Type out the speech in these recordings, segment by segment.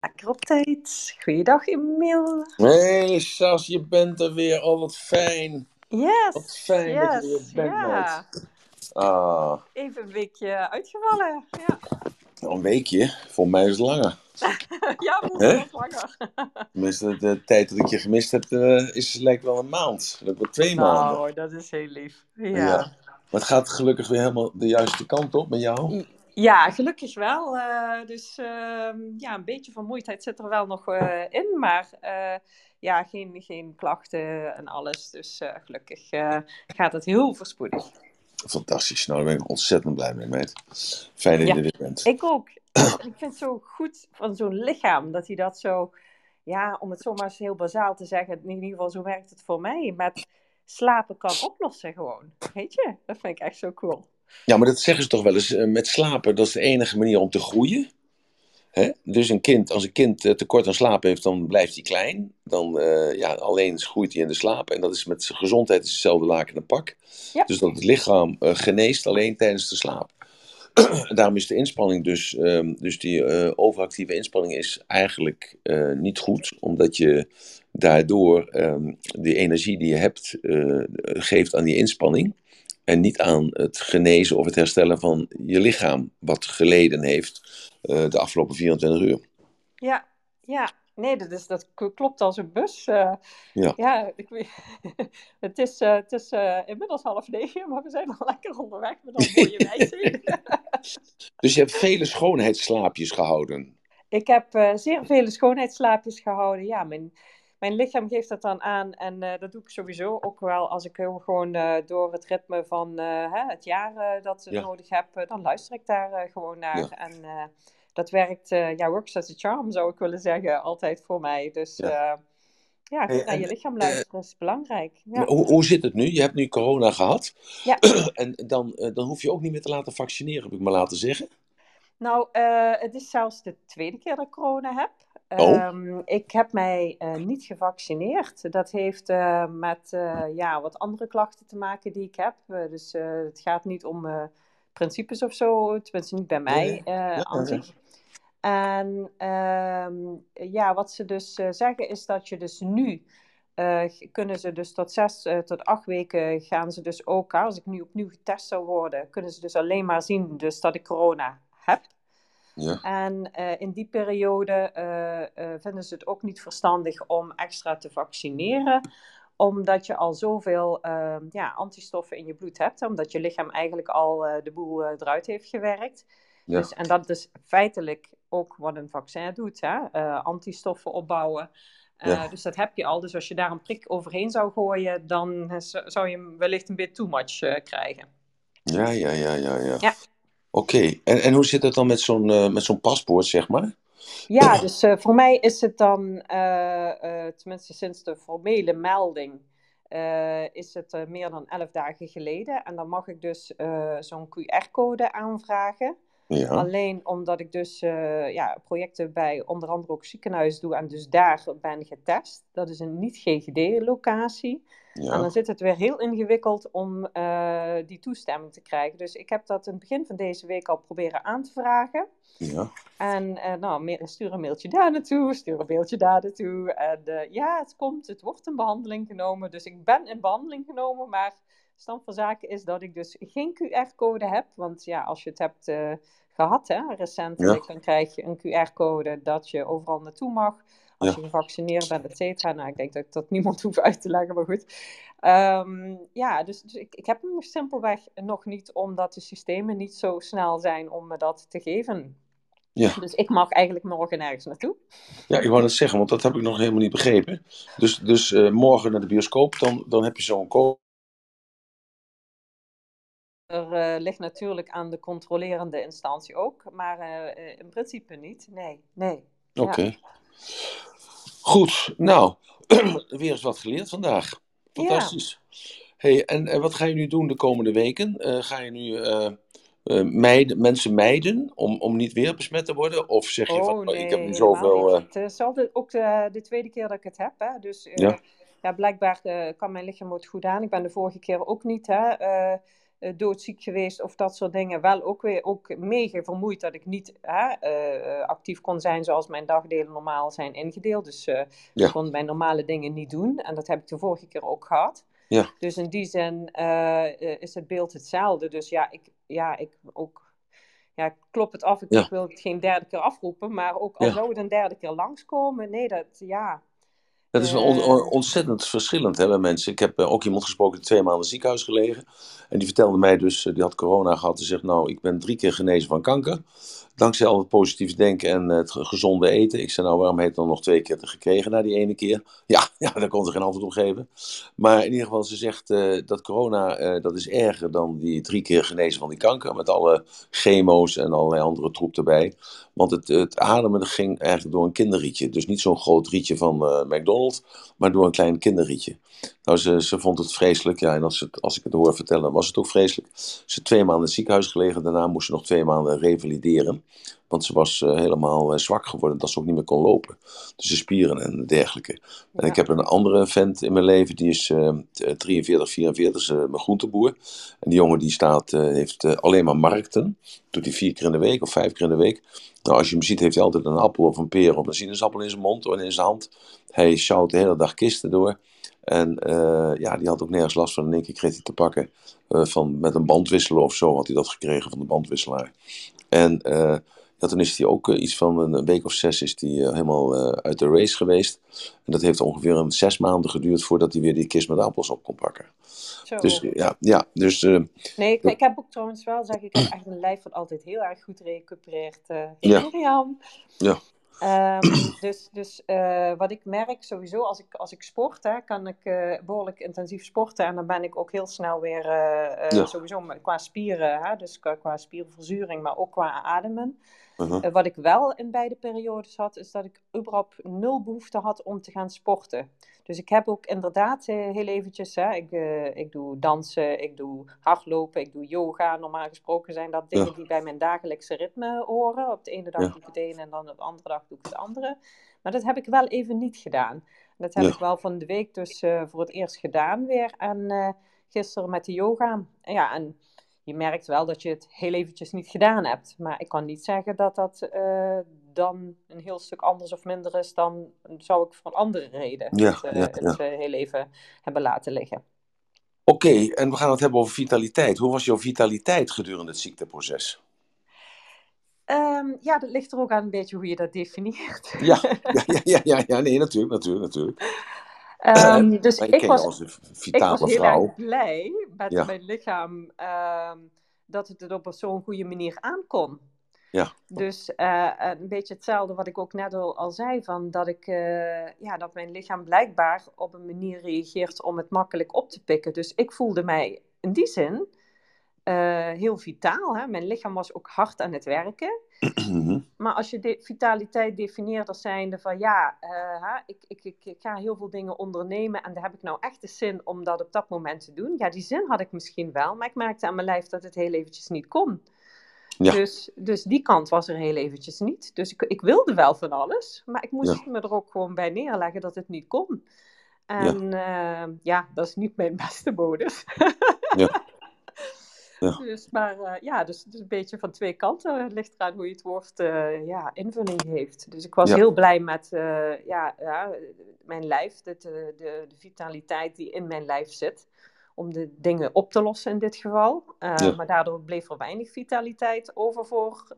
Lekker op tijd. Goeiedag, Emiel. Hey Sas, je bent er weer. Oh, wat fijn. Yes. Wat fijn yes. dat je bent, ja. Ah, Even een weekje uitgevallen. Ja, nou, een weekje. Voor mij is het langer. ja we Hè? wat langer. Tenminste, de tijd dat ik je gemist heb, eh, is, lijkt wel een maand. Lijkt wel twee maanden. Nou, dat is heel lief. Ja. Ja. ja. Maar het gaat gelukkig weer helemaal de juiste kant op met jou. Gelukkig wel. eh, dus ehm, ja, een beetje vermoeidheid zit er wel nog eh, in. Maar eh, ja, geen, geen klachten en alles. Dus gelukkig gaat het heel voorspoedig. Fantastisch. Nou, daar ben ik ontzettend blij mee, meid. Fijn dat je Ja. er bent. Ik ook. ik vind het zo goed van zo'n lichaam dat hij dat zo, ja, om het zomaar eens heel bazaal te zeggen, in ieder geval zo werkt het voor mij, met slapen kan oplossen gewoon. Weet je? Dat vind ik echt zo cool. Ja, maar dat zeggen ze toch wel eens. eh, met slapen, dat is de enige manier om te groeien. Hè? Dus een kind, als een kind eh, tekort aan slaap heeft, dan blijft hij klein. Dan eh, ja, alleen groeit hij in de slaap. En dat is met zijn gezondheid is hetzelfde laken en pak. Ja. Dus dat het lichaam geneest alleen tijdens de slaap. Daarom is de inspanning dus, ehm, dus die overactieve inspanning is eigenlijk niet goed. Omdat je daardoor ehm die energie die je hebt geeft aan die inspanning. En niet aan het genezen of het herstellen van je lichaam, wat geleden heeft eh, de afgelopen 24 uur. Ja, ja. Nee, dat, is, dat klopt als een bus. eh. Ja. ja ik het is, eh, het is inmiddels half negen, maar we zijn al lekker onderweg met al mooie wijzen. Dus je hebt vele schoonheidsslaapjes gehouden. Ik heb zeer vele schoonheidsslaapjes gehouden. Ja, mijn, mijn lichaam geeft dat dan aan. En eh, dat doe ik sowieso ook wel als ik heel gewoon eh, door het ritme van eh, hè, het jaar dat Ja. nodig heb. dan luister ik daar gewoon naar. Ja. En dat werkt, ja, works as a charm zou ik willen zeggen, altijd voor mij. Dus Ja. ja, goed naar je lichaam luisteren is belangrijk. Ja. Hoe, hoe zit het nu? Je hebt nu corona gehad. Ja. En dan, dan hoef je ook niet meer te laten vaccineren, heb ik me laten zeggen. Nou, het is zelfs de tweede keer dat ik corona heb. Oh. Ehm, ik heb mij eh, niet gevaccineerd. Dat heeft eh, met eh, ja, wat andere klachten te maken die ik heb. Dus het gaat niet om principes of zo, tenminste niet bij mij ja, aan zich. En ehm, ja, wat ze dus zeggen is dat je dus nu kunnen ze dus tot zes tot acht weken gaan ze dus ook, als ik nu opnieuw getest zou worden, kunnen ze dus alleen maar zien dus dat ik corona heb. Ja. En eh, in die periode eh, eh, vinden ze het ook niet verstandig om extra te vaccineren, omdat je al zoveel eh, ja, antistoffen in je bloed hebt, omdat je lichaam eigenlijk al de boel eruit heeft gewerkt. Ja. Dus, en dat is feitelijk ook wat een vaccin doet, hè? antistoffen opbouwen. Ja. Dus dat heb je al. Dus als je daar een prik overheen zou gooien, dan zou je hem wellicht een beetje too much krijgen. Ja, ja, ja, ja, ja. Ja. Oké, en, en hoe zit het dan met zo'n eh, met zo'n paspoort, zeg maar? Ja, dus eh, voor mij is het dan, eh, tenminste sinds de formele melding, is het meer dan 11 dagen geleden. En dan mag ik dus zo'n QR-code aanvragen. Ja, Alleen omdat ik dus eh, ja, projecten bij onder andere ook ziekenhuis doe en dus daar ben getest. Dat is een niet-GGD-locatie. En dan zit het weer heel ingewikkeld om eh, die toestemming te krijgen. Dus ik heb dat in het begin van deze week al proberen aan te vragen. ja. En eh, nou, stuur een mailtje daar naartoe, stuur een mailtje daar naartoe. En ja, het komt, het wordt in behandeling genomen. Dus ik ben in behandeling genomen, maar stand van zaken is dat ik dus geen QR-code heb. Want ja, als je het hebt eh, gehad, hè, recentelijk, dan krijg je een QR-code dat je overal naartoe mag. Als Ja. je gevaccineerd bent, et cetera. Nou, ik denk dat ik dat niemand hoef uit te leggen, maar goed. Ehm, ja, dus, dus ik, ik heb hem simpelweg nog niet, omdat de systemen niet zo snel zijn om me dat te geven. Ja. Dus ik mag eigenlijk morgen nergens naartoe. Ja, ik wou het zeggen, want dat heb ik nog helemaal niet begrepen. Dus, dus eh, morgen naar de bioscoop, dan, dan heb je zo'n code. Er eh, ligt natuurlijk aan de controlerende instantie ook, maar eh, eh, in principe niet. Nee, nee. Ja. Oké. Goed, nou, weer eens wat geleerd vandaag. Fantastisch. Hey, en, en wat ga je nu doen de komende weken? Ga je nu mijden, mensen mijden om, om niet weer besmet te worden? Of zeg je van, Oh oh, nee, ik heb nu zoveel... Het is altijd ook de, de tweede keer dat ik het heb. Hè? Dus Ja. ja. blijkbaar kan mijn lichaam het goed aan. Ik ben de vorige keer ook niet hè, uh, doodziek geweest of dat soort dingen. Wel ook weer ook mega vermoeid dat ik niet hè, uh, actief kon zijn zoals mijn dagdelen normaal zijn ingedeeld. Dus ja. ik kon mijn normale dingen niet doen. En dat heb ik de vorige keer ook gehad. Ja. Dus in die zin is het beeld hetzelfde. Dus ja, ik, ja, ik ook ja, klop het af. Ik, Ja. wil het geen derde keer afroepen. Maar ook al Ja. zou het een derde keer langskomen. Nee, dat ja. Dat is on- Eh. on- ontzettend verschillend hè, bij mensen. Ik heb eh, ook iemand gesproken die twee maanden in het ziekenhuis gelegen. En die vertelde mij dus, eh, die had corona gehad. Die zegt, nou, ik ben drie keer genezen van kanker. Dankzij al het positief denken en het ge- gezonde eten. Ik zei, nou, waarom heeft het dan nog twee keer te gekregen na die ene keer? Ja, ja daar kon ze geen antwoord op geven. Maar in ieder geval, ze zegt eh, dat corona, eh, dat is erger dan die drie keer genezen van die kanker. Met alle chemo's en allerlei andere troep erbij. Want het, het ademen ging eigenlijk door een kinderrietje. Dus niet zo'n groot rietje van eh, McDonald's, maar door een klein kinderrietje. Nou, ze, ze vond het vreselijk. Ja, en als, het, als ik het hoor vertellen, was het ook vreselijk. Ze is twee maanden in het ziekenhuis gelegen. Daarna moest ze nog twee maanden revalideren. Want ze was eh, helemaal eh, zwak geworden, dat ze ook niet meer kon lopen. Dus de spieren en dergelijke. En ik heb een andere vent in mijn leven, die is eh, 43, 44, is eh, mijn groenteboer. En die jongen die staat, eh, heeft eh, alleen maar markten. Doet hij vier keer in de week of vijf keer in de week. Nou, als je hem ziet, heeft hij altijd een appel of een peer of een sinaasappel in zijn mond of in zijn hand. Hij sjouwt de hele dag kisten door. En eh, ja, die had ook nergens last van. In één keer kreeg hij te pakken eh, van, met een bandwisselen of zo, had hij dat gekregen van de bandwisselaar. En eh, ja, toen is hij ook iets van een week of zes is eh, helemaal uit de race geweest. En dat heeft ongeveer een zes maanden geduurd voordat hij weer die kist met appels op kon pakken. Zo. Dus ja, ja dus Nee, ik, ik heb ook trouwens wel zeg ik heb echt een lijf wat altijd heel erg goed recupereert. Ja. Ja. Ehm, dus dus eh, wat ik merk sowieso als ik, als ik sport, hè, kan ik eh, behoorlijk intensief sporten. En dan ben ik ook heel snel weer eh, Ja. sowieso qua spieren, hè, dus qua, qua spierverzuring, maar ook qua ademen. Uh-huh. Eh, wat ik wel in beide periodes had, is dat ik überhaupt nul behoefte had om te gaan sporten. Dus ik heb ook inderdaad eh, heel eventjes, hè, ik, eh, ik doe dansen, ik doe hardlopen, ik doe yoga. Normaal gesproken zijn dat dingen Ja. die bij mijn dagelijkse ritme horen. Op de ene dag Ja. doe ik het ene en dan op de andere dag doe ik het andere. Maar dat heb ik wel even niet gedaan. Dat heb Ja. ik wel van de week dus voor het eerst gedaan weer. En eh, gisteren met de yoga. Ja, en je merkt wel dat je het heel eventjes niet gedaan hebt. Maar ik kan niet zeggen dat dat eh, dan een heel stuk anders of minder is dan zou ik voor een andere reden Ja, het, eh, ja, het eh, heel even hebben laten liggen. Oké, en we gaan het hebben over vitaliteit. Hoe was jouw vitaliteit gedurende het ziekteproces? Ehm, ja, dat ligt er ook aan een beetje hoe je dat definieert. Ja, ja, ja, ja, ja, ja nee, natuurlijk, natuurlijk, natuurlijk. Ehm, dus Maar ik was, als een ik was heel vrouw. erg blij met Ja. mijn lichaam ehm, dat het het op zo'n goede manier aankon. Ja. Dus eh, een beetje hetzelfde wat ik ook net al, al zei, van dat, ik, eh, ja, dat mijn lichaam blijkbaar op een manier reageert om het makkelijk op te pikken. Dus ik voelde mij in die zin eh, heel vitaal. Hè? Mijn lichaam was ook hard aan het werken. Mhm. Maar als je de vitaliteit definieert als zijnde van ja, eh, ik, ik, ik, ik ga heel veel dingen ondernemen en daar heb ik nou echt de zin om dat op dat moment te doen. Ja, die zin had ik misschien wel, maar ik merkte aan mijn lijf dat het heel eventjes niet kon. Ja. Dus, dus die kant was er heel eventjes niet. Dus ik, ik wilde wel van alles, maar ik moest me er ook gewoon bij neerleggen dat het niet kon. En ja, ja dat is niet mijn beste modus. Ja. Ja. Dus, maar uh, ja, dus, dus een beetje van twee kanten. Het ligt eraan hoe je het woord uh, ja, invulling geeft. Dus ik was Ja. heel blij met uh, ja, ja, mijn lijf, de, de, de, vitaliteit die in mijn lijf zit. Om de dingen op te lossen in dit geval. Ja. Maar daardoor bleef er weinig vitaliteit over voor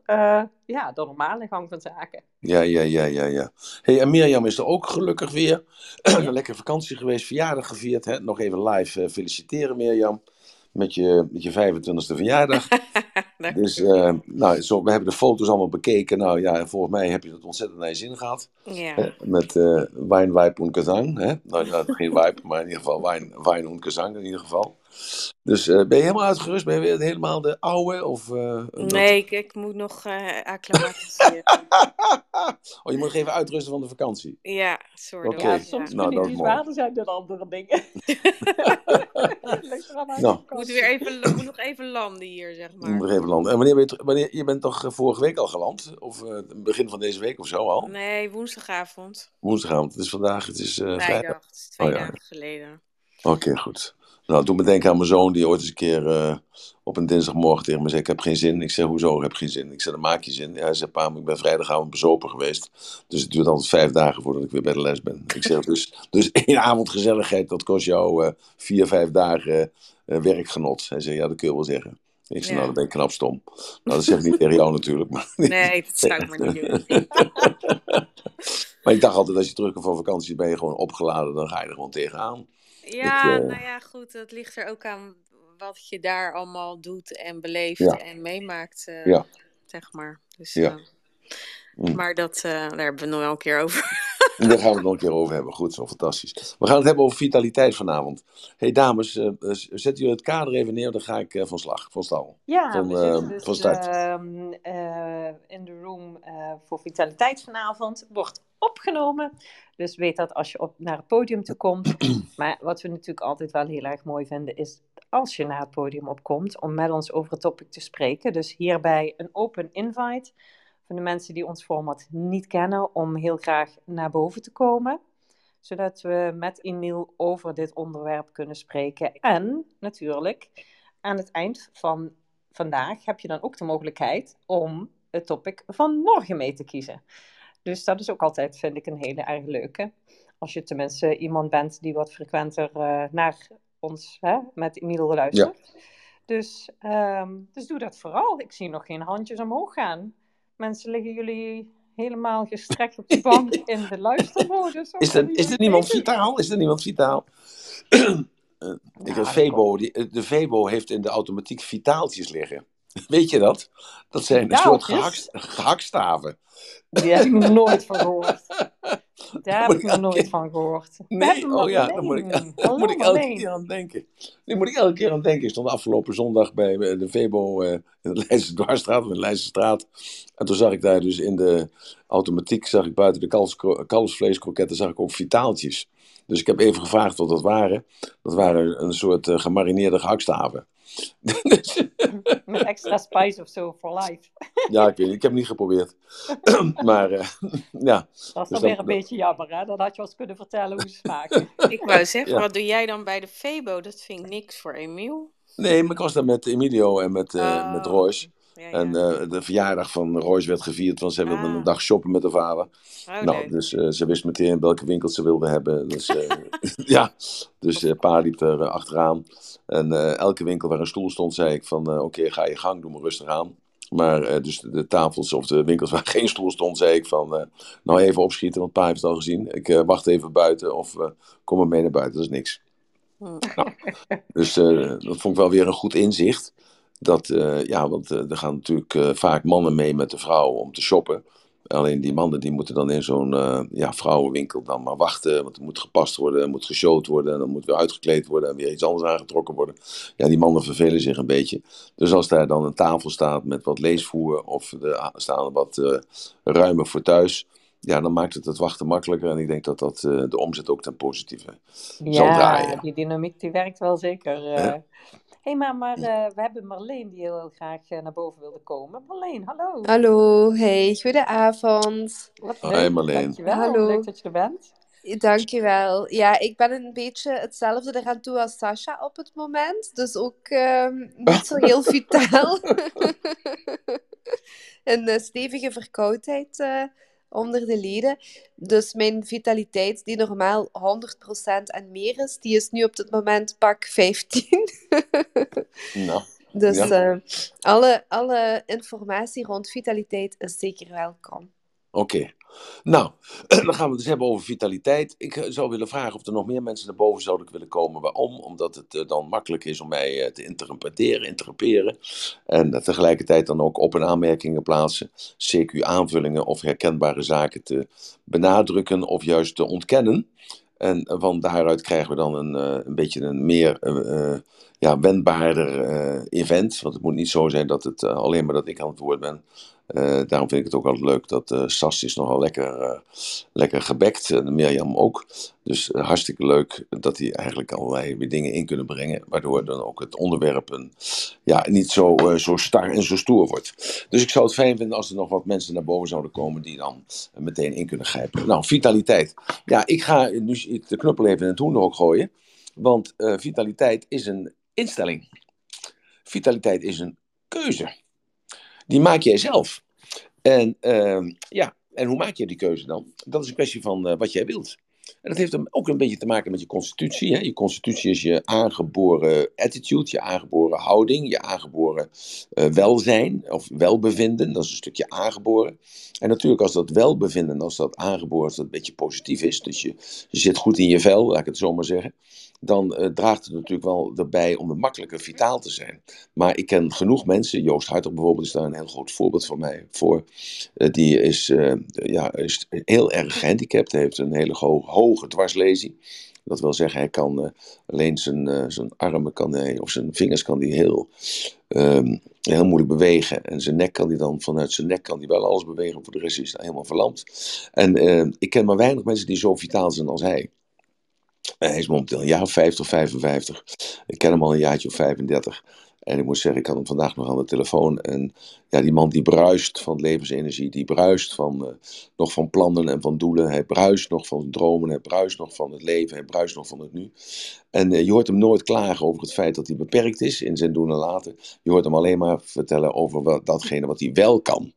ja, de normale gang van zaken. Ja, ja, ja, ja, ja. Hey, en Mirjam is er ook gelukkig weer. een lekker vakantie geweest, verjaardag gevierd. Hè? Nog even live feliciteren, Mirjam. Met je, met je 25e verjaardag. dus uh, nou, zo, we hebben de foto's allemaal bekeken. Nou ja, volgens mij heb je het ontzettend naar je zin gehad. Ja. Hè? Met uh, wijn, wijp en kazang. Hè? Nou, nou, geen wijp, maar in ieder geval wijn, wijn en kazang in ieder geval. Dus uh, ben je helemaal uitgerust? Ben je weer helemaal de oude? Of, uh, nee, ik, ik, moet nog uh, acclimatiseren. oh, je moet nog even uitrusten van de vakantie? Ja, sorry. Oké. Ja, soms Nou, kunnen dat zwaarder zijn dan andere dingen. Nou. Moet weer even, moet nog even landen hier, zeg maar. nog even landen. En wanneer ben je, wanneer, je bent toch eh, vorige week al geland? Of uh, begin van deze week of zo al? Nee, woensdagavond. Woensdagavond. Het is vandaag, het is uh, vrijdag. Vrijdag, het is twee Oh, ja. dagen geleden. Oké, goed. Nou, doe me denken aan mijn zoon die ooit eens een keer eh, op een dinsdagmorgen tegen me zei: Ik heb geen zin. Ik zei: Hoezo? Ik heb geen zin. Ik zei: Dan maak je zin. Ja, hij zei: Pa, ik ben vrijdagavond bezopen geweest. Dus het duurt altijd vijf dagen voordat ik weer bij de les ben. Ik zeg: Dus, dus één avond gezelligheid, dat kost jou eh, vier, vijf dagen eh, werkgenot. Hij zei: Ja, dat kun je wel zeggen. Ik zei: Ja. Nou, dan ben ik knap stom. Nou, dat zeg ik niet tegen jou natuurlijk. Maar, Nee, dat zou ik maar niet doen. maar ik dacht altijd: als je terugkomt van vakantie, ben je gewoon opgeladen. Dan ga je er gewoon tegenaan. Ja, Ik, eh, nou ja, goed. Dat ligt er ook aan wat je daar allemaal doet en beleeft Ja. en meemaakt, eh, Ja. zeg maar. Dus, Ja. eh, Mm. maar dat, daar hebben we nog wel een keer over. Daar gaan we het nog een keer over hebben. Goed, zo fantastisch. We gaan het hebben over vitaliteit vanavond. hey, dames, eh, eh, zetten jullie het kader even neer, dan ga ik eh, van slag, van stal. Ja, Van, we eh, zitten dus van start. ehm, eh, in de room voor vitaliteit vanavond. Wordt opgenomen. Dus weet dat als je op, naar het podium toe komt. maar wat we natuurlijk altijd wel heel erg mooi vinden is als je naar het podium opkomt om met ons over het topic te spreken. Dus hierbij een open invite van de mensen die ons format niet kennen om heel graag naar boven te komen zodat we met Emiel over dit onderwerp kunnen spreken. En natuurlijk, aan het eind van vandaag heb je dan ook de mogelijkheid om het topic van morgen mee te kiezen. Dus dat is ook altijd, vind ik, een hele erg leuke. Als je tenminste iemand bent die wat frequenter eh, naar ons hè, met Emiel luistert. Dus, ehm, dus doe dat vooral. Ik zie nog geen handjes omhoog gaan. Mensen, liggen jullie helemaal gestrekt op de bank in de luistermodus? Is er, is er niemand vitaal? Is er niemand vitaal? Eh, ik Vebo, die, eh, de Vebo heeft in de automatiek vitaaltjes liggen. Weet je dat? Dat zijn een soort gehakt, gehaktstaven. Die heb ik nog nooit van gehoord. Daar heb ik nog nooit keer- van gehoord. Nee, oh ja, daar moet ik, daar moet ik elke keer aan denken. Die moet ik elke keer aan denken. Ik stond afgelopen zondag bij eh, de Vebo eh, in de Leidse Dwarsstraat, in de Leidse straat. En toen zag ik daar dus in de automatiek, zag ik buiten de kalfsvleeskroketten, zag ik ook vitaaltjes. Dus ik heb even gevraagd wat dat waren. Dat waren een soort eh, gemarineerde gehaktstaven. Met extra spice of zo for life. ja, ik weet niet, ik heb het niet geprobeerd. maar eh, ja, Dat is Dus dan dat- weer een beetje jammer, hè? Dan had je ons kunnen vertellen hoe ze smaken. Ik wou zeggen, Ja. wat doe jij dan bij de Febo? Dat vind ik niks voor Emiel. nee, maar ik was daar met Emilio en met, eh Oh. met Royce. Ja, ja. En eh, de verjaardag van Royce werd gevierd, want zij wilde Ah. een dag shoppen met haar vader. oh, nou, leuk. dus eh, ze wist meteen welke winkels ze wilde hebben. Dus eh, ja, dus pa liep er achteraan. En elke winkel waar een stoel stond, zei ik van oké, ga je gang, doe maar rustig aan. Maar dus de, tafels of de winkels waar geen stoel stond, zei ik van nou even opschieten, want pa heeft het al gezien. Ik wacht even buiten of kom maar mee naar buiten, dat is niks. Hm. Dus eh, dat vond ik wel weer een goed inzicht. Dat, eh, ja, want eh, er gaan natuurlijk eh, vaak mannen mee met de vrouw om te shoppen. Alleen die mannen die moeten dan in zo'n ja, vrouwenwinkel dan maar wachten. Want er moet gepast worden, er moet geshowd worden. En dan moet weer uitgekleed worden en weer iets anders aangetrokken worden. Ja, die mannen vervelen zich een beetje. Dus als daar dan een tafel staat met wat leesvoer of er staan wat ruimer voor thuis. Ja, dan maakt het het wachten makkelijker. En ik denk dat dat de omzet ook ten positieve zal Ja, draaien. die dynamiek die werkt wel zeker. eh. Hey, maar, maar eh, we hebben Marleen die heel graag eh, naar boven wilde komen. Marleen, hallo. Hallo, hey, goedenavond. Wat Hi, leuk, Marleen. dankjewel. Hallo. Leuk dat je er bent. Dankjewel. Ja, ik ben een beetje hetzelfde eraan toe als Sasha op het moment. Dus ook ehm, niet zo heel vitaal. een eh, stevige verkoudheid eh, onder de leden. Dus mijn vitaliteit, die normaal 100% en meer is, die is nu op dit moment pak 15. Nou, Dus Ja. eh, alle, alle informatie rond vitaliteit is zeker welkom. Oké. Nou, dan gaan we het dus hebben over vitaliteit. Ik eh, zou willen vragen of er nog meer mensen naar boven zouden willen komen. Waarom? Omdat het eh, dan makkelijk is om mij eh, te interpreteren, interpreteren. En tegelijkertijd dan ook op- en aanmerkingen plaatsen. CQ-aanvullingen of herkenbare zaken te benadrukken of juist te ontkennen. En van daaruit krijgen we dan een, een beetje een meer ja, wendbaarder eh, event. Want het moet niet zo zijn dat het eh, alleen maar dat ik aan het woord ben. Eh, daarom vind ik het ook altijd leuk dat Sas is nogal lekker, lekker gebekt. En Mirjam ook. Dus hartstikke leuk dat die eigenlijk allerlei weer dingen in kunnen brengen. Waardoor dan ook het onderwerp een, ja, niet zo, zo star en zo stoer wordt. Dus ik zou het fijn vinden als er nog wat mensen naar boven zouden komen die dan meteen in kunnen grijpen. Nou, vitaliteit. Ja, ik ga nu de knuppel even in het hoenderhok gooien. Want vitaliteit is een instelling. Vitaliteit is een keuze. Die maak jij zelf. En uh, ja, en hoe maak je die keuze dan? Dat is een kwestie van uh, wat jij wilt. En dat heeft ook een beetje te maken met je constitutie. Hè? Je constitutie is je aangeboren attitude, je aangeboren houding, je aangeboren uh, welzijn of welbevinden. Dat is een stukje aangeboren. En natuurlijk als dat welbevinden, als dat aangeboren, als dat een beetje positief is, dus je, je zit goed in je vel, laat ik het zo maar zeggen, dan uh, draagt het natuurlijk wel erbij om makkelijker vitaal te zijn. Maar ik ken genoeg mensen, Joost Hartog bijvoorbeeld is daar een heel groot voorbeeld van mij voor. Uh, die is, uh, ja, is heel erg gehandicapt, heeft een hele ho hoge dwarslesie. Dat wil zeggen, hij kan alleen zijn, zijn armen kan hij, of zijn vingers kan hij heel, um, heel moeilijk bewegen. En zijn nek kan hij dan, vanuit zijn nek kan hij wel alles bewegen, voor de rest is hij helemaal verlamd. En ik ken maar weinig mensen die zo vitaal zijn als hij. Hij is momenteel een jaar of 50 of 55. Ik ken hem al een jaartje of 35. En ik moet zeggen, ik had hem vandaag nog aan de telefoon. En ja, die man die bruist van levensenergie, die bruist van, uh, nog van plannen en van doelen. Hij bruist nog van dromen, hij bruist nog van het leven, hij bruist nog van het nu. En uh, je hoort hem nooit klagen over het feit dat hij beperkt is in zijn doen en laten. Je hoort hem alleen maar vertellen over wat, datgene wat hij wel kan.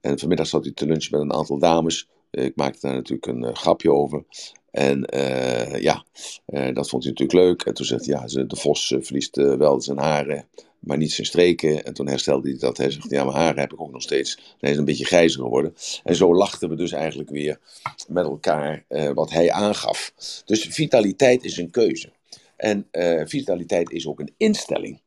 En vanmiddag zat hij te lunchen met een aantal dames. Ik maakte daar natuurlijk een grapje over. En uh, ja, uh, dat vond hij natuurlijk leuk. En toen zegt hij, ja, de vos uh, verliest wel zijn haren, maar niet zijn streken. En toen herstelde hij dat. Hij zegt, ja, mijn haren heb ik ook nog steeds. Hij is een beetje grijzer geworden. En zo lachten we dus eigenlijk weer met elkaar wat hij aangaf. Dus vitaliteit is een keuze. En vitaliteit is ook een instelling.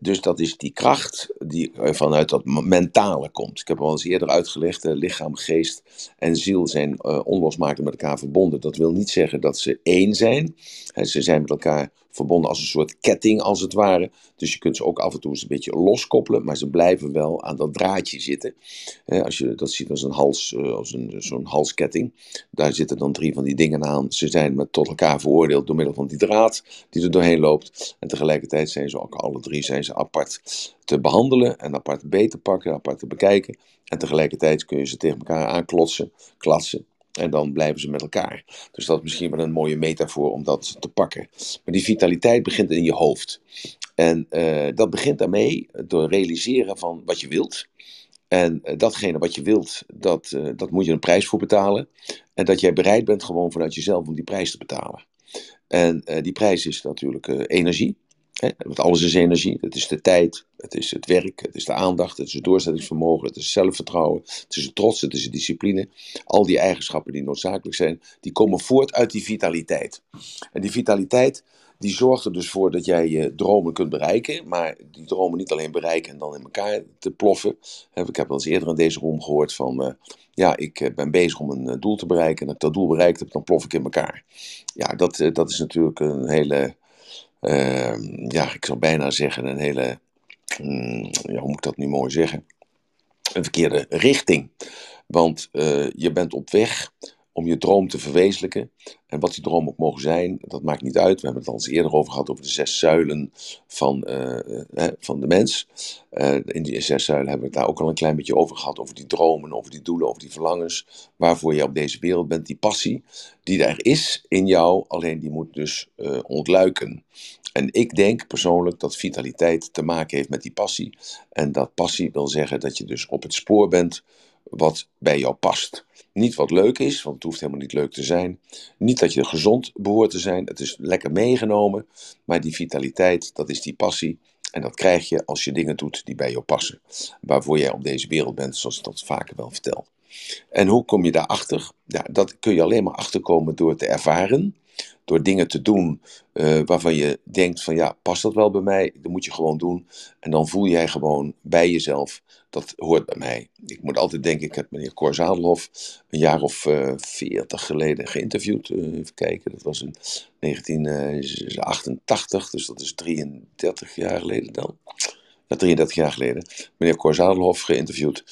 Dus dat is die kracht die vanuit dat mentale komt. Ik heb al eens eerder uitgelegd, lichaam, geest en ziel zijn uh, onlosmakelijk met elkaar verbonden. Dat wil niet zeggen dat ze één zijn. Ze zijn met elkaar verbonden als een soort ketting, als het ware. Dus je kunt ze ook af en toe eens een beetje loskoppelen, maar ze blijven wel aan dat draadje zitten. Als je dat ziet als een hals, eh, als een, zo'n halsketting, daar zitten dan drie van die dingen aan. Ze zijn met tot elkaar veroordeeld door middel van die draad die er doorheen loopt. En tegelijkertijd zijn ze ook alle drie zijn ze apart te behandelen en apart beter te pakken, apart te bekijken. En tegelijkertijd kun je ze tegen elkaar aanklotsen, klatsen. En dan blijven ze met elkaar. Dus dat is misschien wel een mooie metafoor om dat te pakken. Maar die vitaliteit begint in je hoofd. En uh, dat begint daarmee door realiseren van wat je wilt. En uh, datgene wat je wilt, dat, uh, dat moet je een prijs voor betalen. En dat jij bereid bent gewoon vanuit jezelf om die prijs te betalen. En die prijs is natuurlijk energie. Want alles is energie. Het is de tijd, het is het werk, het is de aandacht, het is het doorzettingsvermogen, het is zelfvertrouwen, het is het trots, het is de discipline. Al die eigenschappen die noodzakelijk zijn, die komen voort uit die vitaliteit. En die vitaliteit, die zorgt er dus voor dat jij je dromen kunt bereiken. Maar die dromen niet alleen bereiken en dan in elkaar te ploffen. Ik heb wel eens eerder in deze room gehoord van... Uh, ja, ik ben bezig om een doel te bereiken. En als ik dat doel bereikt heb, dan plof ik in elkaar. Ja, dat, dat is natuurlijk een hele ja, ik zou bijna zeggen, een hele, um, ja, hoe moet ik dat nu mooi zeggen? Een verkeerde richting. Want uh, je bent op weg om je droom te verwezenlijken. En wat die droom ook mogen zijn, dat maakt niet uit. We hebben het al eens eerder over gehad over de zes zuilen van, uh, van de mens. Uh, in die zes zuilen hebben we het daar ook al een klein beetje over gehad. Over die dromen, over die doelen, over die verlangens. Waarvoor je op deze wereld bent. Die passie die er is in jou, alleen die moet dus ontluiken. En ik denk persoonlijk dat vitaliteit te maken heeft met die passie. En dat passie wil zeggen dat je dus op het spoor bent wat bij jou past. Niet wat leuk is, want het hoeft helemaal niet leuk te zijn. Niet dat je gezond behoort te zijn, het is lekker meegenomen. Maar die vitaliteit, dat is die passie. En dat krijg je als je dingen doet die bij jou passen. Waarvoor jij op deze wereld bent, zoals ik dat vaker wel vertel. En hoe kom je daarachter? Ja, dat kun je alleen maar achterkomen door te ervaren door dingen te doen uh, waarvan je denkt van ja, past dat wel bij mij? Dat moet je gewoon doen. En dan voel jij gewoon bij jezelf, dat hoort bij mij. Ik moet altijd denken, ik heb meneer Cor Zadelhoff een jaar of uh, eh, 40 geleden geïnterviewd. Uh, even kijken, dat was in 1988, dus dat is 33 jaar geleden dan. Ja, 33 jaar geleden. Meneer Cor Zadelhoff geïnterviewd.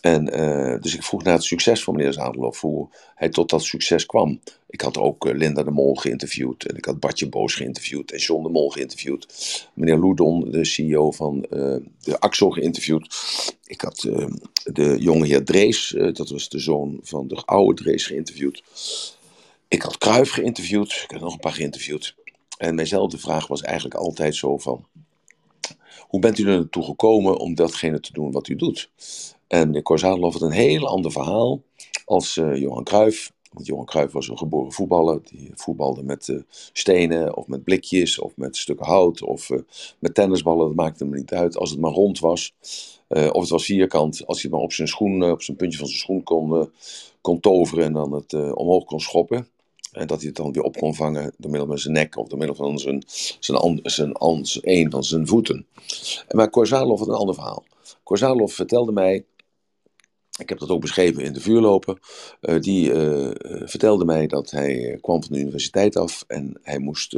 En, uh, dus ik vroeg naar het succes van meneer Zadelhoff, hoe hij tot dat succes kwam. Ik had ook uh, Linda de Mol geïnterviewd en ik had Bartje Boos geïnterviewd en John de Mol geïnterviewd. Meneer Loudon, de CEO van uh, de Axel, geïnterviewd. Ik had de jonge heer Drees, dat was de zoon van de oude Drees, geïnterviewd. Ik had Kruif geïnterviewd, ik heb nog een paar geïnterviewd. En mijnzelfde vraag was eigenlijk altijd zo van, hoe bent u er naartoe gekomen om datgene te doen wat u doet? En Korzadolov had een heel ander verhaal als uh, Johan Cruijff. Want Johan Cruijff was een geboren voetballer. Die voetbalde met uh, stenen of met blikjes of met stukken hout of met tennisballen. Dat maakte hem niet uit. Als het maar rond was of het was vierkant. Als hij maar op zijn schoen, op zijn puntje van zijn schoen kon, kon toveren en dan het omhoog kon schoppen. En dat hij het dan weer op kon vangen door middel van zijn nek of door middel van zijn, zijn, een van zijn voeten. Maar Korzalov had een ander verhaal. Korzalov vertelde mij ik heb dat ook beschreven in de vuurlopen. Uh, die uh, vertelde mij dat hij kwam van de universiteit af en hij moest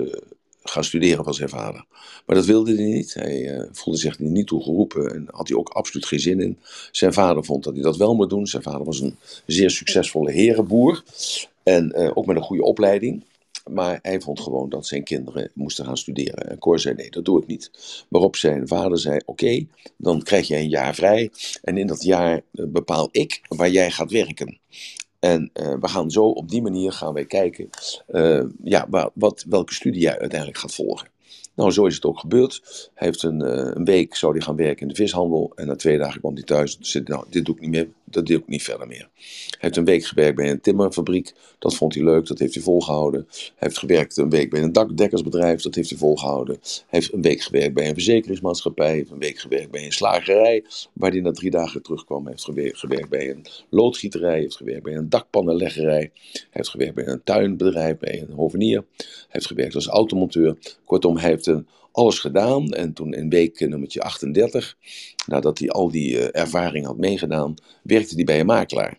gaan studeren van zijn vader. Maar dat wilde hij niet. Hij voelde zich niet toe geroepen en had hij ook absoluut geen zin in. Zijn vader vond dat hij dat wel moet doen. Zijn vader was een zeer succesvolle herenboer en ook met een goede opleiding. Maar hij vond gewoon dat zijn kinderen moesten gaan studeren. En Cor zei: Nee, dat doe ik niet. Waarop zijn vader zei: Oké, dan krijg je een jaar vrij. En in dat jaar eh, bepaal ik waar jij gaat werken. En uh, we gaan zo op die manier gaan wij kijken uh, ja, wat, welke studie jij uiteindelijk gaat volgen. Nou, zo is het ook gebeurd. Hij heeft een, een week zou hij gaan werken in de vishandel. En na twee dagen kwam hij thuis. Dus zei, nou, dit doe ik niet meer. Dat doe ik niet verder meer. Hij heeft een week gewerkt bij een timmerfabriek. Dat vond hij leuk. Dat heeft hij volgehouden. Hij heeft gewerkt een week bij een dakdekkersbedrijf. Dat heeft hij volgehouden. Hij heeft een week gewerkt bij een verzekeringsmaatschappij. Heeft een week gewerkt bij een slagerij. Waar hij na drie dagen terugkwam. Hij heeft gewerkt, gewerkt bij een loodgieterij. Heeft gewerkt bij een dakpannenleggerij. Hij heeft gewerkt bij een tuinbedrijf. Bij een hovenier. Hij heeft gewerkt als automonteur. Kortom, hij heeft alles gedaan. En toen in week nummertje 38, nadat hij al die uh, ervaring had meegedaan, werkte hij bij een makelaar.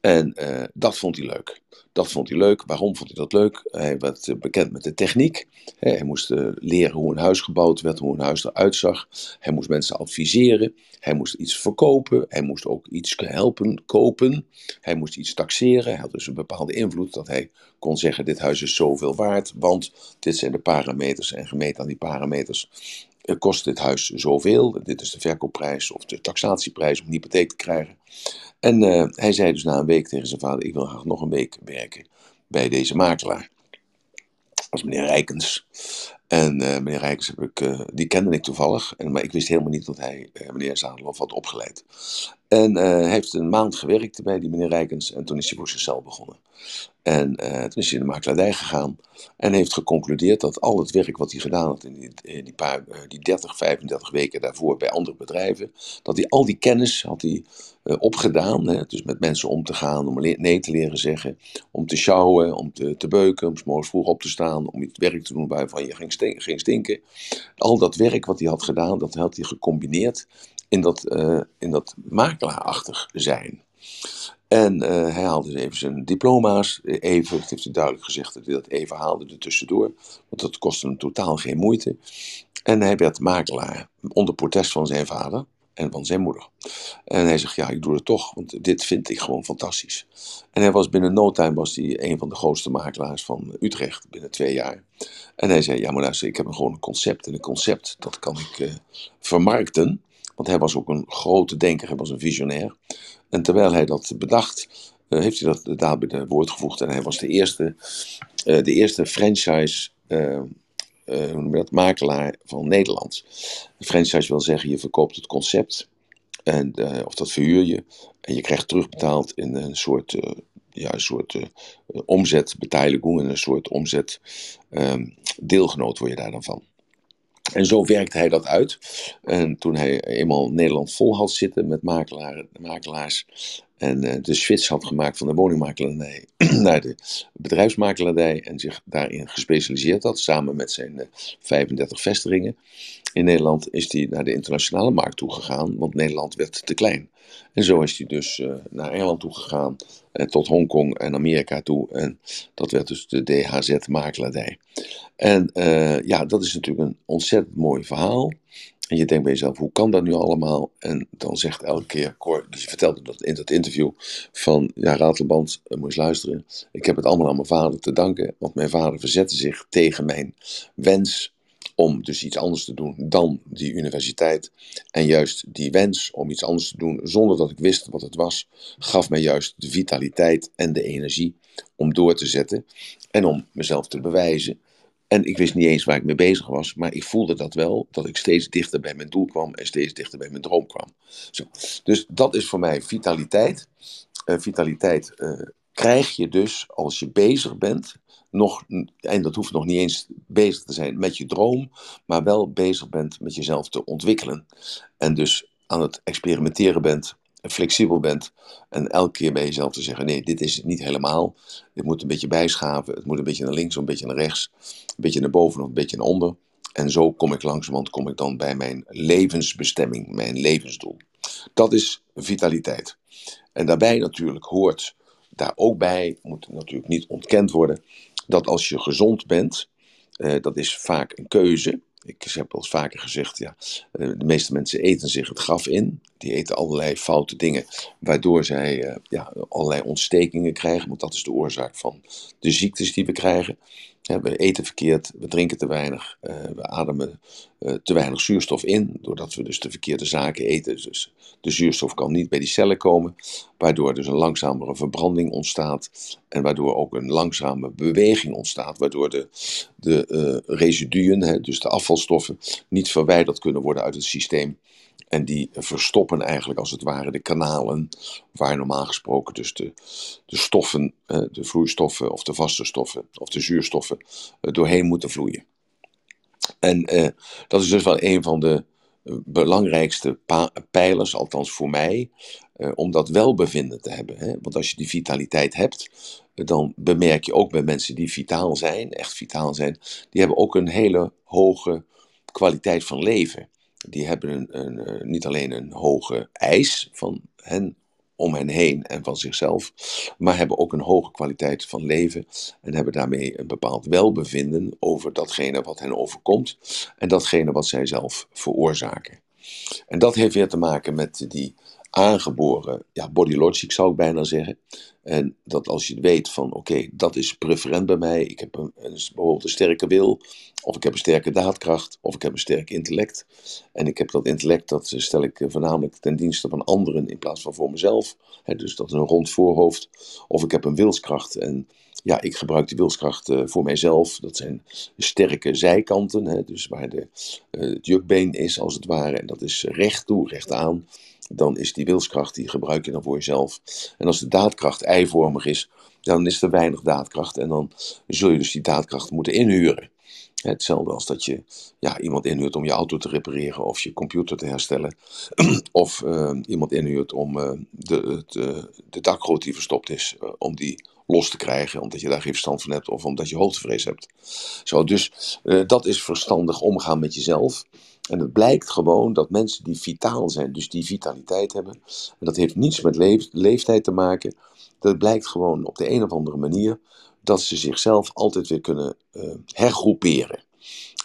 En uh, dat vond hij leuk. Dat vond hij leuk. Waarom vond hij dat leuk? Hij werd eh, bekend met de techniek. Hij moest leren hoe een huis gebouwd werd, hoe een huis eruit zag. Hij moest mensen adviseren. Hij moest iets verkopen. Hij moest ook iets helpen kopen. Hij moest iets taxeren. Hij had dus een bepaalde invloed dat hij kon zeggen: dit huis is zoveel waard, want dit zijn de parameters en gemeten aan die parameters kost dit huis zoveel. Dit is de verkoopprijs of de taxatieprijs om een hypotheek te krijgen. En uh, hij zei dus na een week tegen zijn vader: Ik wil graag nog een week werken bij deze makelaar. Dat meneer Rijkens. En uh, meneer Rijkens heb ik, uh, die kende ik toevallig, en, maar ik wist helemaal niet dat hij meneer Zadelof had opgeleid. En hij heeft een maand gewerkt bij die meneer Rijkens en toen is hij voor zichzelf begonnen. En toen is hij in de makelaardij gegaan en heeft geconcludeerd dat al het werk wat hij gedaan had in die, die, paar, die 30, 35 weken daarvoor bij andere bedrijven, dat hij al die kennis had hij opgedaan. Hè, dus met mensen om te gaan, om nee te leren zeggen, om te sjouwen, om te, beuken, om s morgens vroeg op te staan, om iets werk te doen waarvan je ging, ging stinken. Al dat werk wat hij had gedaan, dat had hij gecombineerd in dat, in dat makelaarachtig zijn. En uh, hij haalde dus even zijn diploma's. Even, dat heeft hij duidelijk gezegd dat hij dat even haalde er tussendoor. Want dat kostte hem totaal geen moeite. En hij werd makelaar onder protest van zijn vader en van zijn moeder. En hij zegt, ja, ik doe het toch, want dit vind ik gewoon fantastisch. En hij was binnen no time was hij een van de grootste makelaars van Utrecht, binnen twee jaar. En hij zei, ja, maar luister, ik heb gewoon een concept. En een concept, dat kan ik uh, vermarkten. Want hij was ook een grote denker, hij was een visionair. En terwijl hij dat bedacht, uh, heeft hij dat daarbij de woord gevoegd. En hij was de eerste, uh, de eerste franchise uh, dat, makelaar van Nederland. Een franchise wil zeggen, je verkoopt het concept. En, of dat verhuur je. En je krijgt terugbetaald in een soort, ja, een soort. En een soort omzet ehm, deelgenoot word je daar dan van. En zo werkte hij dat uit. En toen hij eenmaal Nederland vol had zitten met makelaar, makelaars. En uh, de switch had gemaakt van de woningmakelaardij naar de bedrijfsmakelaardij. En zich daarin gespecialiseerd had, samen met zijn uh, 35 vestigingen in Nederland, is hij naar de internationale markt toe gegaan. Want Nederland werd te klein. En zo is hij dus uh, naar Engeland toe gegaan, uh, tot Hongkong en Amerika toe. En dat werd dus de DHZ-makelaardij. En ja, dat is natuurlijk een ontzettend mooi verhaal. En je denkt bij jezelf, hoe kan dat nu allemaal? En dan zegt elke keer, Cor, dus je vertelde dat in dat interview, van ja, Ratelband, moet eens luisteren. Ik heb het allemaal aan mijn vader te danken, want mijn vader verzette zich tegen mijn wens om dus iets anders te doen dan die universiteit. En juist die wens om iets anders te doen zonder dat ik wist wat het was, gaf mij juist de vitaliteit en de energie om door te zetten en om mezelf te bewijzen En ik wist niet eens waar ik mee bezig was, maar ik voelde dat wel, dat ik steeds dichter bij mijn doel kwam en steeds dichter bij mijn droom kwam. Zo. Dus dat is voor mij vitaliteit. Vitaliteit uh, krijg je dus als je bezig bent, nog, en dat hoeft nog niet eens bezig te zijn met je droom, maar wel bezig bent met jezelf te ontwikkelen. En dus aan het experimenteren bent, flexibel bent en elke keer bij jezelf te zeggen: nee, dit is het niet helemaal. Dit moet een beetje bijschaven, het moet een beetje naar links een beetje naar rechts, een beetje naar boven of een beetje naar onder. En zo kom ik langzamerhand kom ik dan bij mijn levensbestemming, mijn levensdoel. Dat is vitaliteit. En daarbij natuurlijk hoort daar ook bij, moet natuurlijk niet ontkend worden, dat als je gezond bent, uh, dat is vaak een keuze. Ik heb al vaker gezegd, ja, eh, de meeste mensen eten zich het graf in. Die eten allerlei foute dingen, waardoor zij uh, ja, allerlei ontstekingen krijgen. Want dat is de oorzaak van de ziektes die we krijgen. We eten verkeerd, we drinken te weinig, uh, we ademen uh, te weinig zuurstof in, doordat we dus de verkeerde zaken eten. Dus de zuurstof kan niet bij die cellen komen, waardoor dus een langzamere verbranding ontstaat en waardoor ook een langzame beweging ontstaat, waardoor de, de uh, residuen, dus de afvalstoffen, niet verwijderd kunnen worden uit het systeem. En die verstoppen eigenlijk als het ware de kanalen waar normaal gesproken dus de, de stoffen, de vloeistoffen of de vaste stoffen of de zuurstoffen doorheen moeten vloeien. En uh, dat is dus wel een van de eh, belangrijkste pijlers, althans voor mij, om dat welbevinden te hebben. Hè? Want als je die vitaliteit hebt, dan bemerk je ook bij mensen die vitaal zijn, echt vitaal zijn, die hebben ook een hele hoge kwaliteit van leven. Die hebben een, een, niet alleen een hoge eis van hen om hen heen en van zichzelf, maar hebben ook een hoge kwaliteit van leven en hebben daarmee een bepaald welbevinden over datgene wat hen overkomt en datgene wat zij zelf veroorzaken. En dat heeft weer te maken met die aangeboren ja, body logic, zou ik bijna zeggen. En dat als je weet van oké, dat is preferent bij mij, ik heb een, bijvoorbeeld een sterke wil, of ik heb een sterke daadkracht, of ik heb een sterk intellect. En ik heb dat intellect, dat stel ik voornamelijk ten dienste van anderen in plaats van voor mezelf. dus dat is een rond voorhoofd. Of ik heb een wilskracht en ja, ik gebruik die wilskracht uh, voor mijzelf. Dat zijn sterke zijkanten, hè, dus waar de, uh, het jukbeen is als het ware. En dat is recht toe, recht aan dan is die wilskracht, die gebruik je dan voor jezelf. En als de daadkracht eivormig is, dan is er weinig daadkracht en dan zul je dus die daadkracht moeten inhuren. Hetzelfde als dat je ja, iemand inhuurt om je auto te repareren of je computer te herstellen. of uh, iemand inhuurt om uh, de, de, de dakgoot die verstopt is, om die los te krijgen, omdat je daar geen verstand van hebt of omdat je hoogtevrees hebt. Zo, dus dat is verstandig omgaan met jezelf. En het blijkt gewoon dat mensen die vitaal zijn, dus die vitaliteit hebben, en dat heeft niets met leef, leeftijd te maken, dat blijkt gewoon op de een of andere manier dat ze zichzelf altijd weer kunnen uh, hergroeperen.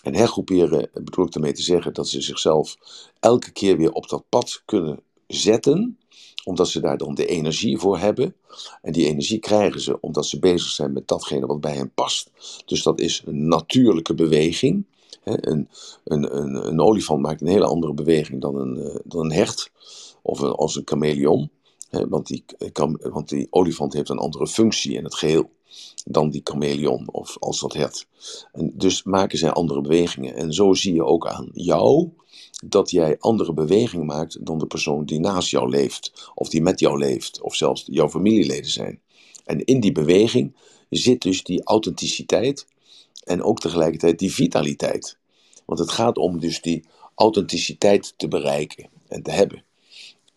En hergroeperen bedoel ik ermee te zeggen dat ze zichzelf elke keer weer op dat pad kunnen zetten, omdat ze daar dan de energie voor hebben. En die energie krijgen ze omdat ze bezig zijn met datgene wat bij hen past. Dus dat is een natuurlijke beweging. Een, een, een, een, olifant maakt een hele andere beweging dan een, eh, dan een hert of een, als een chameleon. Want die, want die olifant heeft een andere functie in het geheel dan die chameleon of als dat hert. En dus maken zij andere bewegingen. En zo zie je ook aan jou dat jij andere bewegingen maakt dan de persoon die naast jou leeft, of die met jou leeft, of zelfs jouw familieleden zijn. En in die beweging zit dus die authenticiteit en ook tegelijkertijd die vitaliteit. Want het gaat om dus die authenticiteit te bereiken en te hebben.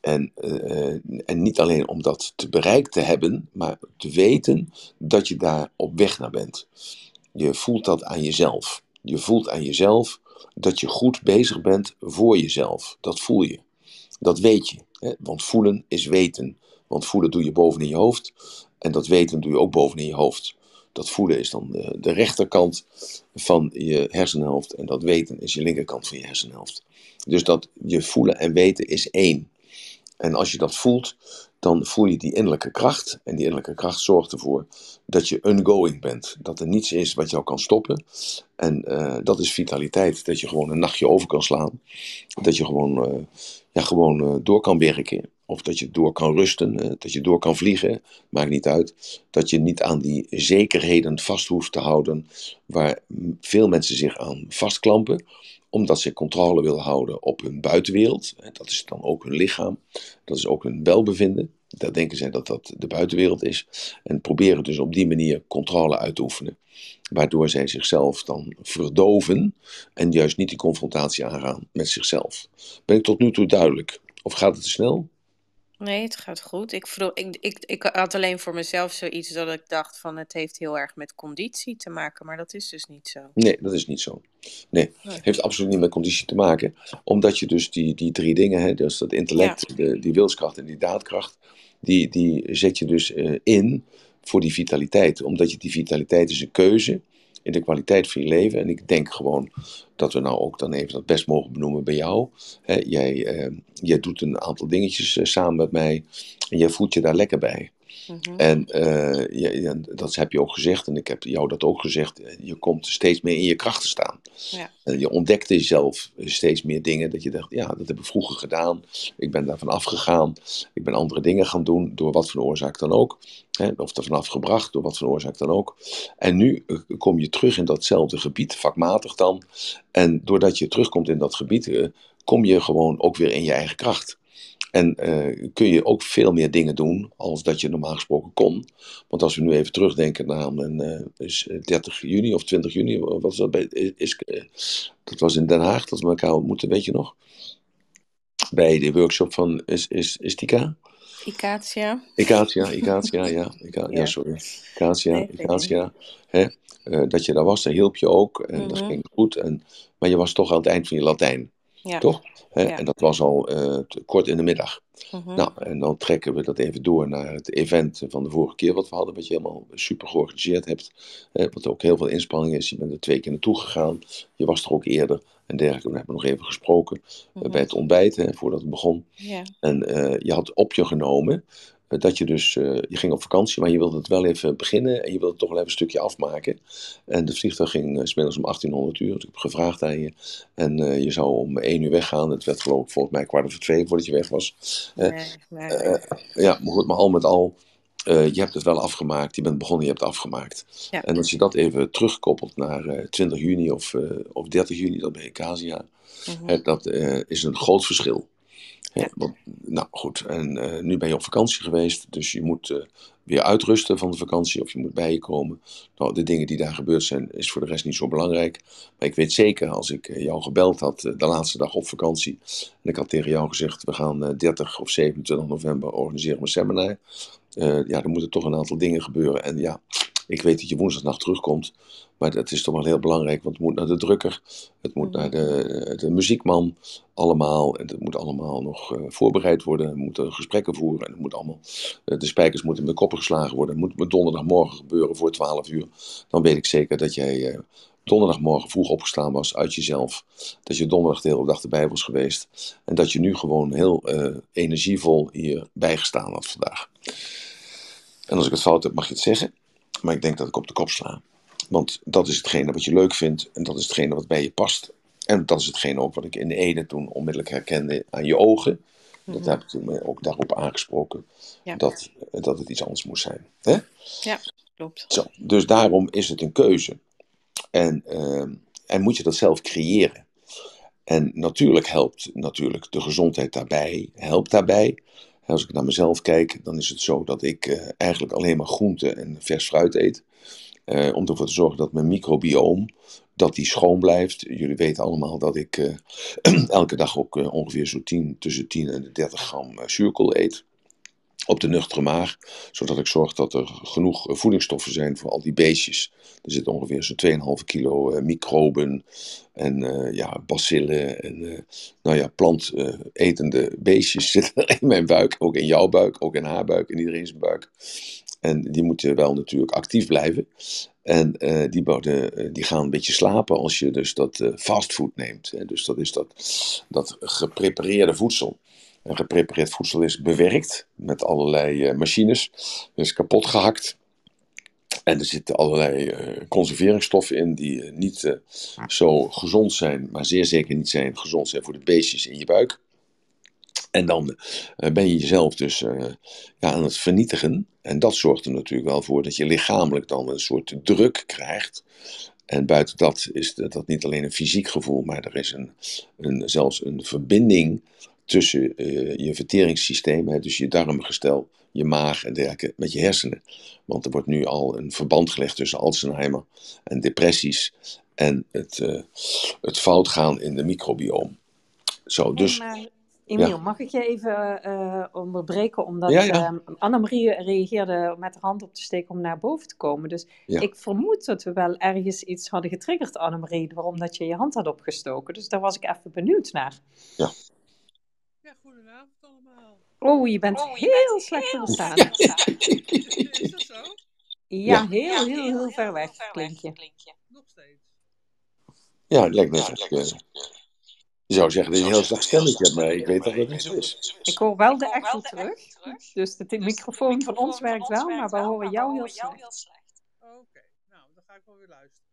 En, uh, en niet alleen om dat te bereikt te hebben, maar te weten dat je daar op weg naar bent. Je voelt dat aan jezelf. Je voelt aan jezelf dat je goed bezig bent voor jezelf. Dat voel je. Dat weet je. Hè? Want voelen is weten. Want voelen doe je boven in je hoofd. En dat weten doe je ook boven in je hoofd. Dat voelen is dan de, de rechterkant van je hersenhelft. En dat weten is je linkerkant van je hersenhelft. Dus dat je voelen en weten is één. En als je dat voelt, dan voel je die innerlijke kracht. En die innerlijke kracht zorgt ervoor dat je ongoing bent. Dat er niets is wat jou kan stoppen. En uh, dat is vitaliteit. Dat je gewoon een nachtje over kan slaan. Dat je gewoon, uh, ja, gewoon uh, door kan werken. Of dat je door kan rusten, eh, dat je door kan vliegen, maakt niet uit. Dat je niet aan die zekerheden vast hoeft te houden waar veel mensen zich aan vastklampen, omdat ze controle willen houden op hun buitenwereld. Dat is dan ook hun lichaam, dat is ook hun welbevinden. Daar denken zij dat dat de buitenwereld is. En proberen dus op die manier controle uit te oefenen. Waardoor zij zichzelf dan verdoven en juist niet die confrontatie aangaan met zichzelf. Ben ik tot nu toe duidelijk? Of gaat het te snel? Nee, het gaat goed. Ik, vroeg, ik, ik, ik had alleen voor mezelf zoiets dat ik dacht van het heeft heel erg met conditie te maken, maar dat is dus niet zo. Nee, dat is niet zo. Nee, het heeft absoluut niet met conditie te maken. Omdat je dus die, die drie dingen, hè, dus dat intellect, de, die wilskracht en die daadkracht, die, die zet je dus uh, in voor die vitaliteit. Omdat je die vitaliteit is een keuze in de kwaliteit van je leven. En ik denk gewoon dat we nou ook dan even dat best mogen benoemen bij jou. jij, uh, jij doet een aantal dingetjes uh, samen met mij en jij voelt je daar lekker bij. Mhm. En uh, ja, dat heb je ook gezegd, en ik heb jou dat ook gezegd. Je komt steeds meer in je kracht te staan. Ja. En je ontdekte jezelf steeds meer dingen dat je dacht: ja, dat heb ik vroeger gedaan. Ik ben daarvan afgegaan. Ik ben andere dingen gaan doen, door wat voor oorzaak dan ook. Hè, of er vanaf gebracht, door wat voor oorzaak dan ook. En nu eh, kom je terug in datzelfde gebied, vakmatig dan. En doordat je terugkomt in dat gebied, kom je gewoon ook weer in je eigen kracht. En uh, kun je ook veel meer dingen doen als dat je normaal gesproken kon. Want als we nu even terugdenken naar een, uh, is 30 juni of 20 juni, wat was dat? Bij, is, uh, dat was in Den Haag dat we elkaar ontmoeten, weet je nog? Bij de workshop van is, is, Istika. Icatia. Icatia, Icatia, ja. Ica, ja. ja. sorry. Icatia, nee, Icatia. Hè? dat je daar was, dat hielp je ook. En mm -hmm. dat ging goed. En, maar je was toch aan het eind van je Latijn. Ja. Toch? Ja. En dat was al uh, kort in de middag. Uh -huh. Nou, en dan trekken we dat even door naar het event van de vorige keer wat we hadden, wat je helemaal super georganiseerd hebt. Hè, wat ook heel veel inspanning is. Je bent er twee keer naartoe gegaan. Je was er ook eerder en dergelijke. We hebben nog even gesproken uh -huh. bij het ontbijt, hè, voordat het begon. En uh, je had op je genomen dat je dus, uh, je ging op vakantie, maar je wilde het wel even beginnen en je wilde het toch wel even een stukje afmaken. En de vliegtuig ging uh, smiddags om 1800 uur, dus ik heb gevraagd aan je. En je zou om 1 uur weggaan. Het werd geloof ik volgens mij kwart over twee voordat je weg was. Nee, nee. ja, maar goed, maar al met al, je hebt het wel afgemaakt. Je bent begonnen, je hebt het afgemaakt. Ja. En als je dat even terugkoppelt naar 20 juni of, of 30 juni, dat bij Casia, Mhm. -hmm. dat is een groot verschil. Ja, nou goed, en uh, nu ben je op vakantie geweest, dus je moet uh, weer uitrusten van de vakantie of je moet bij je komen. Nou, de dingen die daar gebeurd zijn, is voor de rest niet zo belangrijk. Maar ik weet zeker, als ik uh, jou gebeld had de laatste dag op vakantie, en ik had tegen jou gezegd, we gaan 30 of 27 november organiseren we een seminar. ja, er moeten toch een aantal dingen gebeuren. En ja, ik weet dat je woensdagnacht terugkomt. Maar dat is toch wel heel belangrijk, want het moet naar de drukker, het moet naar de, de muziekman, allemaal. En het moet allemaal nog uh, voorbereid worden. We moeten gesprekken voeren en het moet allemaal, uh, de spijkers moeten met de koppen geslagen worden. Het moet donderdagmorgen gebeuren voor 12 uur. Dan weet ik zeker dat jij uh, donderdagmorgen vroeg opgestaan was uit jezelf. Dat je donderdag de hele dag erbij was geweest. En dat je nu gewoon heel energievol hier bijgestaan had vandaag. En als ik het fout heb, mag je het zeggen. Maar ik denk dat ik op de kop sla. Want dat is hetgene wat je leuk vindt en dat is hetgene wat bij je past. En dat is hetgene ook wat ik in de ene toen onmiddellijk herkende aan je ogen. Dat -hmm. heb ik toen ook daarop aangesproken. Ja. Dat, dat het iets anders moest zijn. Hè? Ja, klopt. Zo, dus daarom is het een keuze. En, uh, en moet je dat zelf creëren. En natuurlijk helpt natuurlijk de gezondheid daarbij. Helpt daarbij. Als ik naar mezelf kijk, dan is het zo dat ik uh, eigenlijk alleen maar groente en vers fruit eet. Uh, om ervoor te zorgen dat mijn microbioom dat die schoon blijft. Jullie weten allemaal dat ik uh, elke dag ook ongeveer zo 10, tussen 10 en 30 gram zuurkool eet. Op de nuchtere maag, zodat ik zorg dat er genoeg voedingsstoffen zijn voor al die beestjes. Er zitten ongeveer zo'n 2,5 kilo microben en ja, bacillen en nou ja, plantetende beestjes zitten in mijn buik. Ook in jouw buik, ook in haar buik, in iedereen zijn buik. En die moeten wel natuurlijk actief blijven. En uh, die, worden, die gaan een beetje slapen als je dus dat uh, fastfood neemt. Dus dat is dat, dat geprepareerde voedsel. En geprepareerd voedsel is bewerkt met allerlei uh, machines. Dus kapot gehakt. En er zitten allerlei conserveringsstoffen in die niet zo gezond zijn, maar zeer zeker niet zijn gezond zijn voor de beestjes in je buik. En dan eh, ben je jezelf dus eh, ja, aan het vernietigen. En dat zorgt er natuurlijk wel voor dat je lichamelijk dan een soort druk krijgt. En buiten dat is dat niet alleen een fysiek gevoel, maar er is een, een, zelfs een verbinding tussen eh, je verteringssysteem, hè, dus je darmgestel, je maag en dergelijke, met je hersenen. Want er wordt nu al een verband gelegd tussen Alzheimer en depressies en het, uh, het fout gaan in de microbioom. Zo, dus. maar... Emiel, mag ik je even uh, onderbreken? Omdat ja, ja. Annemarie reageerde met de hand op te steken om naar boven te komen. Dus ik vermoed dat we wel ergens iets hadden getriggerd, Annemarie, waarom dat je je hand had opgestoken. Dus daar was ik even benieuwd naar. Ja. Ja, goedenavond allemaal. Oh, je bent oh, je heel bent slecht te verstaan. Ja. Is dat zo? Ja, heel, heel, heel, heel, ver weg, klink je. Nog steeds. Ja, het lijkt net je zou zeggen dat je een heel slecht stemmetje hebt, maar ik weet dat het niet zo is. Ik hoor wel de echo terug. Dus de microfoon van ons werkt wel, maar we horen jou heel slecht. Oké, nou, dan ga ik wel weer luisteren.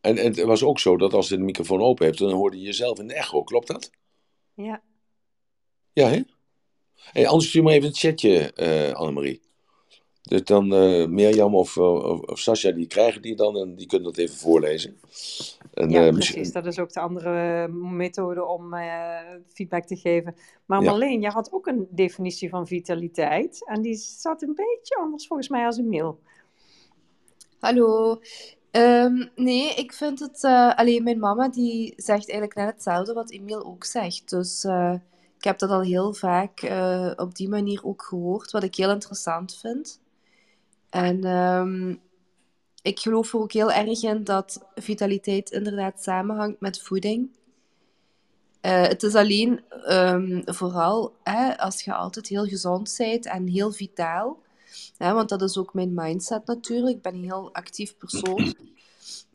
En, en het was ook zo dat als je de microfoon open hebt, dan hoorde je jezelf in de echo. Klopt dat? Ja. Ja, hè? Hey, anders stuur maar even een chatje, uh, Annemarie. Dus dan uh, Mirjam of, of, of Sascha, die krijgen die dan en die kunnen dat even voorlezen. En, ja, uh, precies. Misschien... Dat is ook de andere methode om uh, feedback te geven. Maar ja. Marleen, jij had ook een definitie van vitaliteit. En die zat een beetje anders volgens mij als een mail. Hallo. Um, nee, ik vind het... alleen mijn mama die zegt eigenlijk net hetzelfde wat Emiel ook zegt. Dus ik heb dat al heel vaak op die manier ook gehoord. Wat ik heel interessant vind. En um, ik geloof er ook heel erg in dat vitaliteit inderdaad samenhangt met voeding. Uh, het is alleen um, vooral hè, als je altijd heel gezond bent en heel vitaal. Hè, want dat is ook mijn mindset natuurlijk. Ik ben een heel actief persoon.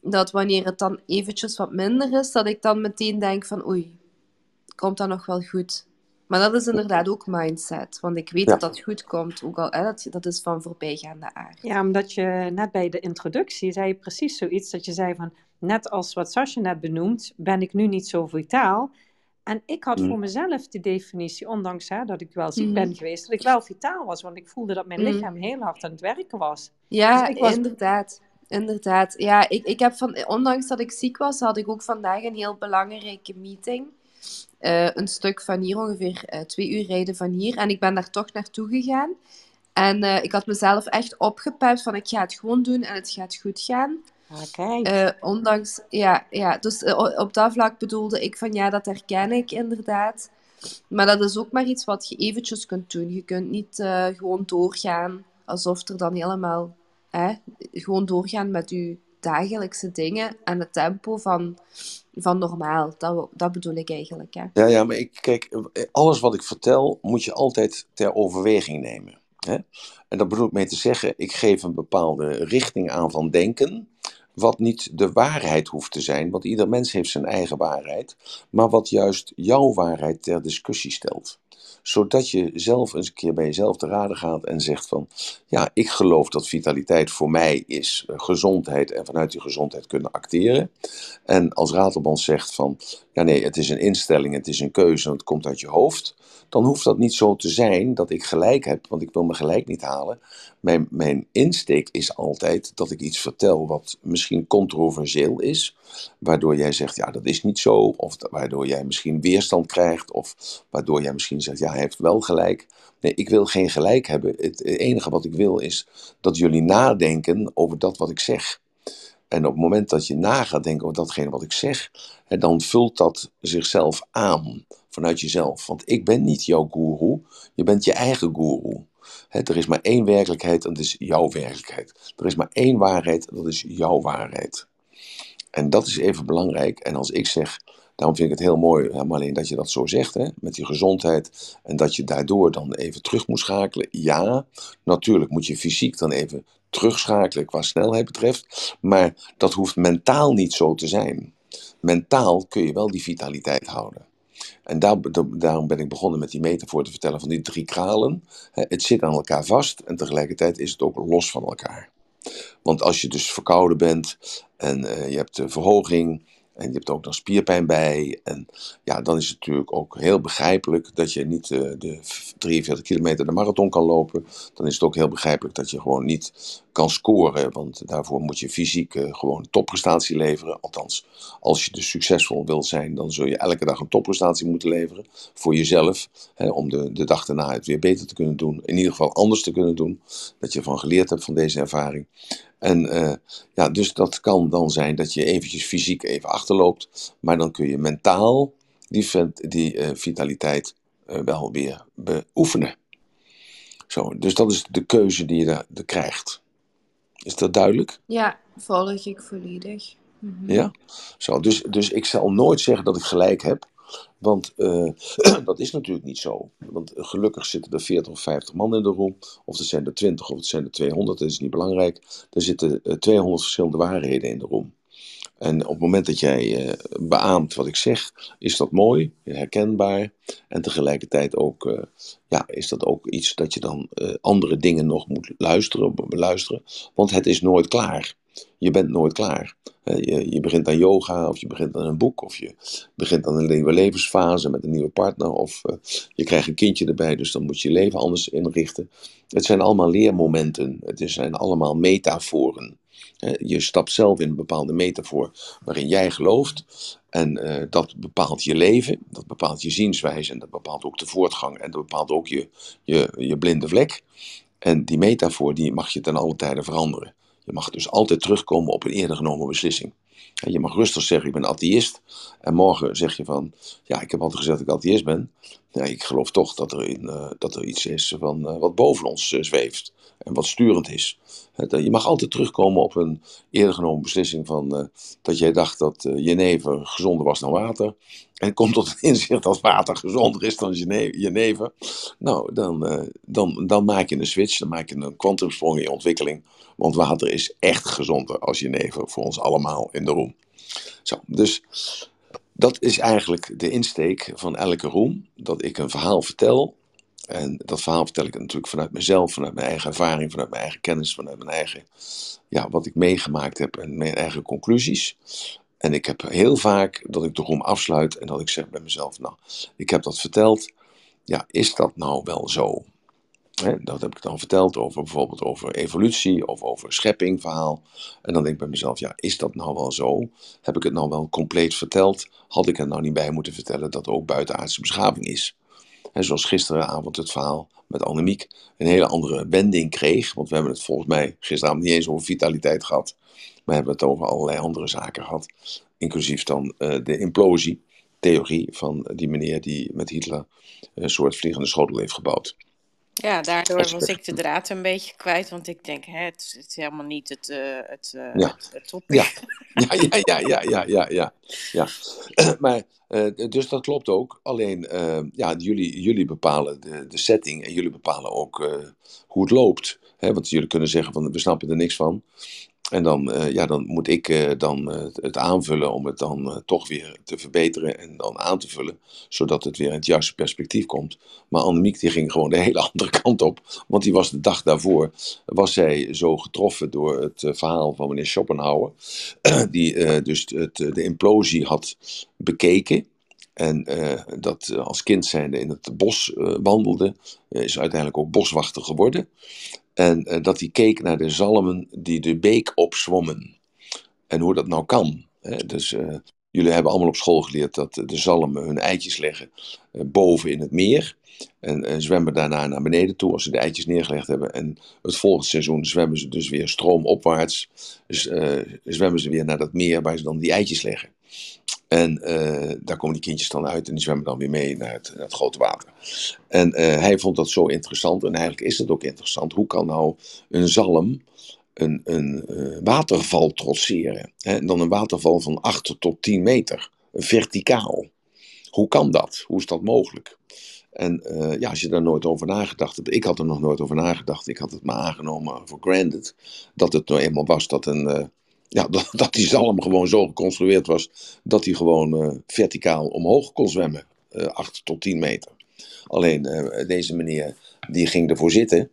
Dat wanneer het dan eventjes wat minder is, dat ik dan meteen denk van oei, komt dat nog wel goed? Maar dat is inderdaad ook mindset. Want ik weet ja. dat dat goed komt. Ook al, hè, dat, dat is van voorbijgaande aard. Ja, omdat je net bij de introductie zei je precies zoiets. Dat je zei van, net als wat Sascha net benoemt, ben ik nu niet zo vitaal. En ik had mm. voor mezelf de definitie, ondanks hè, dat ik wel ziek mm. ben geweest, dat ik wel vitaal was. Want ik voelde dat mijn mm. lichaam heel hard aan het werken was. Ja, dus was... inderdaad. Inderdaad. Ja, ik, ik heb van, ondanks dat ik ziek was, had ik ook vandaag een heel belangrijke meeting. Uh, een stuk van hier, ongeveer uh, twee uur rijden van hier. En ik ben daar toch naartoe gegaan. En uh, ik had mezelf echt opgepept van ik ga het gewoon doen en het gaat goed gaan. Okay. ondanks, ja, ja dus op dat vlak bedoelde ik van ja, dat herken ik inderdaad. Maar dat is ook maar iets wat je eventjes kunt doen. Je kunt niet gewoon doorgaan alsof er dan helemaal, gewoon doorgaan met je dagelijkse dingen en het tempo van, van normaal. Dat, dat bedoel ik eigenlijk. Hè. Ja, ja, maar ik, kijk, alles wat ik vertel moet je altijd ter overweging nemen. Hè? En dat bedoel ik mee te zeggen, ik geef een bepaalde richting aan van denken, wat niet de waarheid hoeft te zijn, want ieder mens heeft zijn eigen waarheid, maar wat juist jouw waarheid ter discussie stelt zodat je zelf eens een keer bij jezelf te raden gaat en zegt van, ja, ik geloof dat vitaliteit voor mij is eh, gezondheid en vanuit die gezondheid kunnen acteren. En als Ratelband zegt van, ja nee, het is een instelling, het is een keuze en het komt uit je hoofd, dan hoeft dat niet zo te zijn dat ik gelijk heb, want ik wil me gelijk niet halen. Mijn, mijn insteek is altijd dat ik iets vertel wat misschien controversieel is, waardoor jij zegt, ja, dat is niet zo, of waardoor jij misschien weerstand krijgt, of waardoor jij misschien zegt, ja, hij heeft wel gelijk. Nee, ik wil geen gelijk hebben. Het enige wat ik wil is dat jullie nadenken over dat wat ik zeg. En op het moment dat je na gaat denken over datgene wat ik zeg, dan vult dat zichzelf aan vanuit jezelf. Want ik ben niet jouw guru, je bent je eigen guru. er is maar één werkelijkheid en dat is jouw werkelijkheid. Er is maar één waarheid, dat is jouw waarheid. En dat is even belangrijk. En als ik zeg, daarom vind ik het heel mooi, alleen dat je dat zo zegt, hè, met die gezondheid. En dat je daardoor dan even terug moet schakelen. Ja, natuurlijk moet je fysiek dan even terugschakelen qua snelheid betreft. Maar dat hoeft mentaal niet zo te zijn. Mentaal kun je wel die vitaliteit houden. En daar, daarom ben ik begonnen met die metafoor te vertellen van die drie kralen. Het zit aan elkaar vast en tegelijkertijd is het ook los van elkaar. Want als je dus verkouden bent en uh, je hebt de verhoging En je hebt ook nog spierpijn bij. En ja, dan is het natuurlijk ook heel begrijpelijk dat je niet eh, de 43 kilometer de marathon kan lopen. Dan is het ook heel begrijpelijk dat je gewoon niet kan scoren. Want daarvoor moet je fysiek eh, gewoon topprestatie leveren. Althans, als je dus succesvol wilt zijn, dan zul je elke dag een topprestatie moeten leveren. Voor jezelf. Hè, om de, de dag daarna het weer beter te kunnen doen. In ieder geval anders te kunnen doen. Dat je van geleerd hebt van deze ervaring. En eh, ja, dus dat kan dan zijn dat je eventjes fysiek even achterloopt, maar dan kun je mentaal die, die uh, vitaliteit uh, wel weer beoefenen. Zo, dus dat is de keuze die je daar krijgt. Is dat duidelijk? Ja, volg ik volledig. Mm-hmm. Ja, zo, dus, dus ik zal nooit zeggen dat ik gelijk heb. Want uh, dat is natuurlijk niet zo. Want gelukkig zitten er 40 of 50 man in de room. Of er zijn er 20 of het zijn er 200, dat is niet belangrijk. Er zitten uh, 200 verschillende waarheden in de room. En op het moment dat jij beaamt wat ik zeg, is dat mooi, herkenbaar. En tegelijkertijd ook, ja, is dat ook iets dat je dan andere dingen nog moet luisteren, beluisteren. Want het is nooit klaar. Je bent nooit klaar. Je, begint aan yoga, of je begint aan een boek, of je begint aan een nieuwe levensfase met een nieuwe partner, of uh, je krijgt een kindje erbij, dus dan moet je je leven anders inrichten. Het zijn allemaal leermomenten, het zijn allemaal metaforen. Je stapt zelf in een bepaalde metafoor waarin jij gelooft. En uh, dat bepaalt je leven, dat bepaalt je zienswijze en dat bepaalt ook de voortgang en dat bepaalt ook je, je, je blinde vlek. En die metafoor die mag je ten alle tijde veranderen. Je mag dus altijd terugkomen op een eerder genomen beslissing. Je mag rustig zeggen, ik ben atheïst. En morgen zeg je van, ja, ik heb altijd gezegd dat ik atheïst ben. Ja, ik geloof toch dat er, in, uh, dat er iets is van, uh, wat boven ons uh, zweeft. En wat sturend is. Je mag altijd terugkomen op een eerder genomen beslissing van dat jij dacht dat jenever gezonder was dan water. En komt tot het inzicht dat water gezonder is dan jenever. Nou, dan, dan, dan maak je een switch, dan maak je een kwantumsprong in je ontwikkeling. Want water is echt gezonder als jenever voor ons allemaal in de room. Zo, dus dat is eigenlijk de insteek van elke room. Dat ik een verhaal vertel. En dat verhaal vertel ik natuurlijk vanuit mezelf, vanuit mijn eigen ervaring, vanuit mijn eigen kennis, vanuit mijn eigen, ja, wat ik meegemaakt heb en mijn eigen conclusies. En ik heb heel vaak dat ik de room afsluit en dat ik zeg bij mezelf, nou, ik heb dat verteld. Ja, is dat nou wel zo? Dat heb ik dan verteld over bijvoorbeeld over evolutie of over scheppingverhaal. En dan denk ik bij mezelf, ja, is dat nou wel zo? Heb ik het nou wel compleet verteld? Had ik er nou niet bij moeten vertellen dat er ook buitenaardse beschaving is? En zoals gisteravond het verhaal met Annemiek een hele andere wending kreeg. Want we hebben het volgens mij gisteravond niet eens over vitaliteit gehad. Maar we hebben het over allerlei andere zaken gehad. Inclusief dan uh, de implosietheorie van die meneer die met Hitler een soort vliegende schotel heeft gebouwd. Ja, daardoor was ik de draad een beetje kwijt, want ik denk, hè, het, is, het is helemaal niet het, uh, het, uh, Ja. het. Ja, ja, ja, ja, ja, ja, ja, ja. Maar, eh, dus dat klopt ook. Alleen, ja, jullie, jullie bepalen de, de setting en jullie bepalen ook hoe het loopt. Hè? Want jullie kunnen zeggen van, we snappen er niks van. En dan, eh, ja, dan moet ik eh, dan eh, het aanvullen om het dan toch weer te verbeteren en dan aan te vullen, zodat het weer in het juiste perspectief komt. Maar Annemiek die ging gewoon de hele andere kant op, want die was de dag daarvoor, was zij zo getroffen door het verhaal van meneer Schopenhauer, die dus het, de implosie had bekeken. En dat als kind zijnde in het bos wandelde, is uiteindelijk ook boswachter geworden. En eh, dat hij keek naar de zalmen die de beek opzwommen. En hoe dat nou kan. Hè? Dus eh, jullie hebben allemaal op school geleerd dat de zalmen hun eitjes leggen eh, boven in het meer. En eh, zwemmen daarna naar beneden toe als ze de eitjes neergelegd hebben. En het volgende seizoen zwemmen ze dus weer stroomopwaarts. Dus zwemmen ze weer naar dat meer waar ze dan die eitjes leggen. En eh, daar komen die kindjes dan uit en die zwemmen dan weer mee naar het, het grote water. En eh, hij vond dat zo interessant en eigenlijk is het ook interessant. Hoe kan nou een zalm een, een eh, waterval trotseren? Hè? En dan een waterval van 8 tot 10 meter, verticaal. Hoe kan dat? Hoe is dat mogelijk? En ja, als je daar nooit over nagedacht hebt, ik had er nog nooit over nagedacht, ik had het maar aangenomen voor granted, dat het nou eenmaal was dat, een, ja, dat, dat die zalm gewoon zo geconstrueerd was, dat hij gewoon eh, verticaal omhoog kon zwemmen, eh 8 tot 10 meter. Alleen eh, deze meneer, die ging ervoor zitten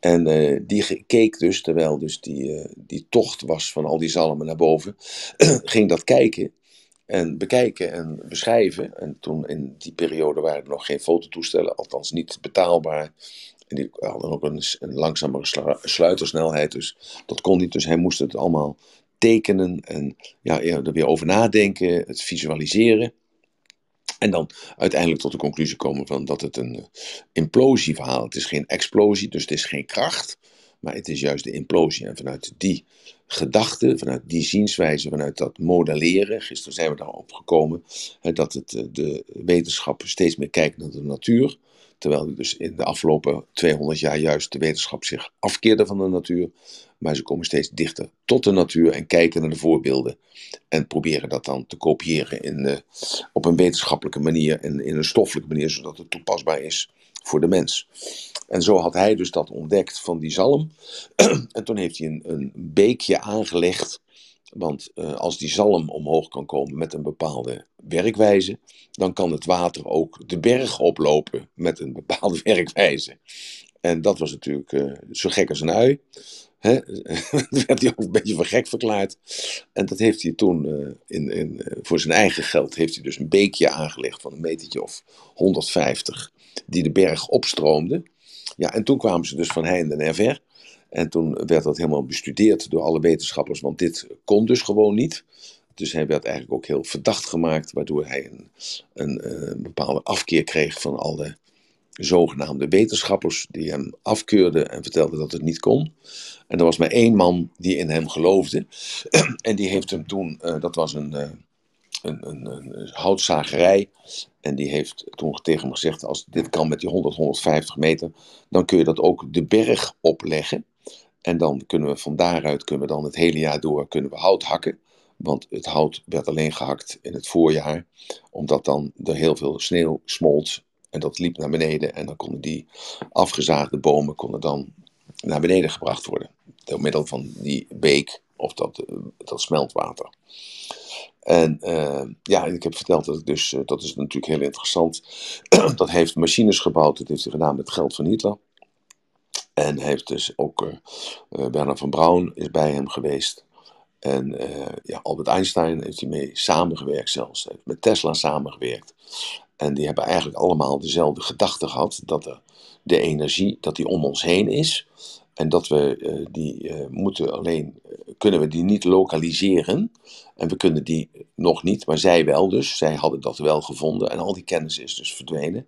en die keek dus, terwijl dus die, die tocht was van al die zalmen naar boven, ging dat kijken. en bekijken en beschrijven. En toen in die periode waren er nog geen fototoestellen, althans niet betaalbaar. En die hadden ook een, een langzamere slu- sluitersnelheid, dus dat kon niet. Dus hij moest het allemaal tekenen en ja, er weer over nadenken, het visualiseren. En dan uiteindelijk tot de conclusie komen van dat het een eh, implosieverhaal. Het is geen explosie, dus het is geen kracht. Maar het is juist de implosie. En vanuit die gedachte, vanuit die zienswijze, vanuit dat modelleren. Gisteren zijn we daarop gekomen. Dat het, eh, de wetenschap steeds meer kijkt naar de natuur. Terwijl dus in de afgelopen 200 jaar juist de wetenschap zich afkeerde van de natuur. Maar ze komen steeds dichter tot de natuur en kijken naar de voorbeelden. En proberen dat dan te kopiëren in, eh, op een wetenschappelijke manier en in een stoffelijke manier, zodat het toepasbaar is voor de mens. En zo had hij dus dat ontdekt van die zalm. en toen heeft hij een, een beekje aangelegd. Want eh, als die zalm omhoog kan komen met een bepaalde werkwijze, dan kan het water ook de berg oplopen met een bepaalde werkwijze. En dat was natuurlijk eh, zo gek als een ui. Hè? Toen werd hij ook een beetje voor gek verklaard. En dat heeft hij toen eh, in, in, voor zijn eigen geld heeft hij dus een beekje aangelegd van een metertje of 150, die de berg opstroomde. Ja, en toen kwamen ze dus van heinde en ver. En toen werd dat helemaal bestudeerd door alle wetenschappers, want dit kon dus gewoon niet. Dus hij werd eigenlijk ook heel verdacht gemaakt, waardoor hij een, een, eh, bepaalde afkeer kreeg van alle zogenaamde wetenschappers die hem afkeurden en vertelden dat het niet kon. En er was maar één man die in hem geloofde. en die heeft hem toen, eh, dat was een, eh, een, een, een houtzagerij. En die heeft toen tegen hem gezegd: Als dit kan met die 100, 150 meter, dan kun je dat ook de berg opleggen. En dan kunnen we van daaruit kunnen we dan het hele jaar door kunnen we hout hakken. Want het hout werd alleen gehakt in het voorjaar, omdat dan er heel veel sneeuw smolt. En dat liep naar beneden. En dan konden die afgezaagde bomen konden dan naar beneden gebracht worden. Door middel van die beek of dat, eh, dat smeltwater. En uh, ja, ik heb verteld dat dus, uh, dat is natuurlijk heel interessant. dat heeft machines gebouwd, dat heeft hij gedaan met geld van Hitler. En heeft dus ook uh, Bernard van Braun is bij hem geweest. En ja, Albert Einstein heeft hij mee samengewerkt zelfs. Heeft met Tesla samengewerkt. En die hebben eigenlijk allemaal dezelfde gedachte gehad. Dat er de energie, dat die om ons heen is. En dat we die moeten alleen, kunnen we die niet lokaliseren. En we kunnen die nog niet, maar zij wel dus. Zij hadden dat wel gevonden en al die kennis is dus verdwenen.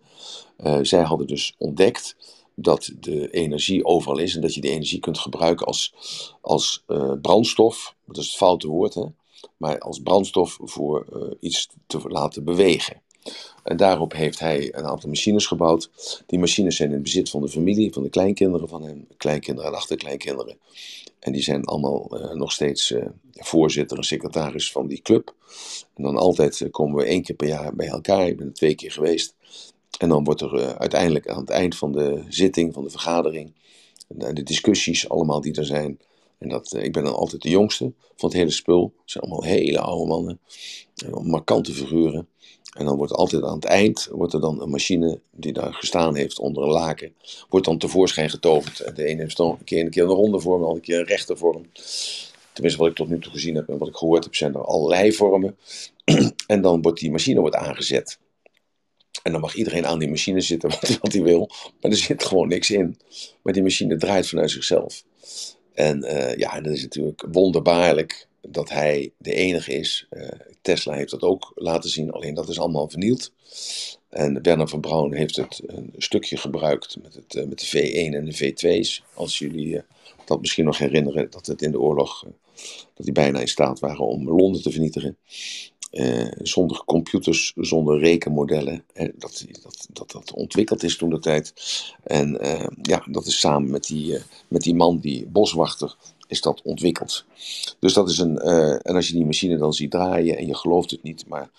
zij hadden dus ontdekt dat de energie overal is en dat je die energie kunt gebruiken als, als brandstof. Dat is het foute woord, hè? maar als brandstof voor iets te laten bewegen. En daarop heeft hij een aantal machines gebouwd. Die machines zijn in het bezit van de familie, van de kleinkinderen van hem, kleinkinderen en achterkleinkinderen. En die zijn allemaal uh, nog steeds voorzitter en secretaris van die club. En dan altijd komen we één keer per jaar bij elkaar. Ik ben er twee keer geweest. En dan wordt er uiteindelijk aan het eind van de zitting, van de vergadering, de, de discussies allemaal die er zijn. En dat, ik ben dan altijd de jongste van het hele spul. Het zijn allemaal hele oude mannen, markante figuren. En dan wordt altijd aan het eind, wordt er dan een machine die daar gestaan heeft onder een laken, wordt dan tevoorschijn getoverd. De ene heeft dan een keer een, keer een ronde vorm, de andere keer een rechte vorm. Tenminste, wat ik tot nu toe gezien heb en wat ik gehoord heb, zijn er allerlei vormen. en dan wordt die machine wordt aangezet. En dan mag iedereen aan die machine zitten wat, hij wil, maar er zit gewoon niks in. Maar die machine draait vanuit zichzelf. En uh, ja, dat is natuurlijk wonderbaarlijk dat hij de enige is. Uh, Tesla heeft dat ook laten zien, alleen dat is allemaal vernield. En Werner van Braun heeft het een stukje gebruikt met, het, uh, met de V1 en de V2's. Als jullie dat misschien nog herinneren, dat het in de oorlog, dat die bijna in staat waren om Londen te vernietigen. Zonder computers, zonder rekenmodellen. dat, dat, dat dat ontwikkeld is toen de tijd. En ja, dat is samen met die, met die man, die boswachter, is dat ontwikkeld. Dus dat is een. En als je die machine dan ziet draaien en je gelooft het niet, maar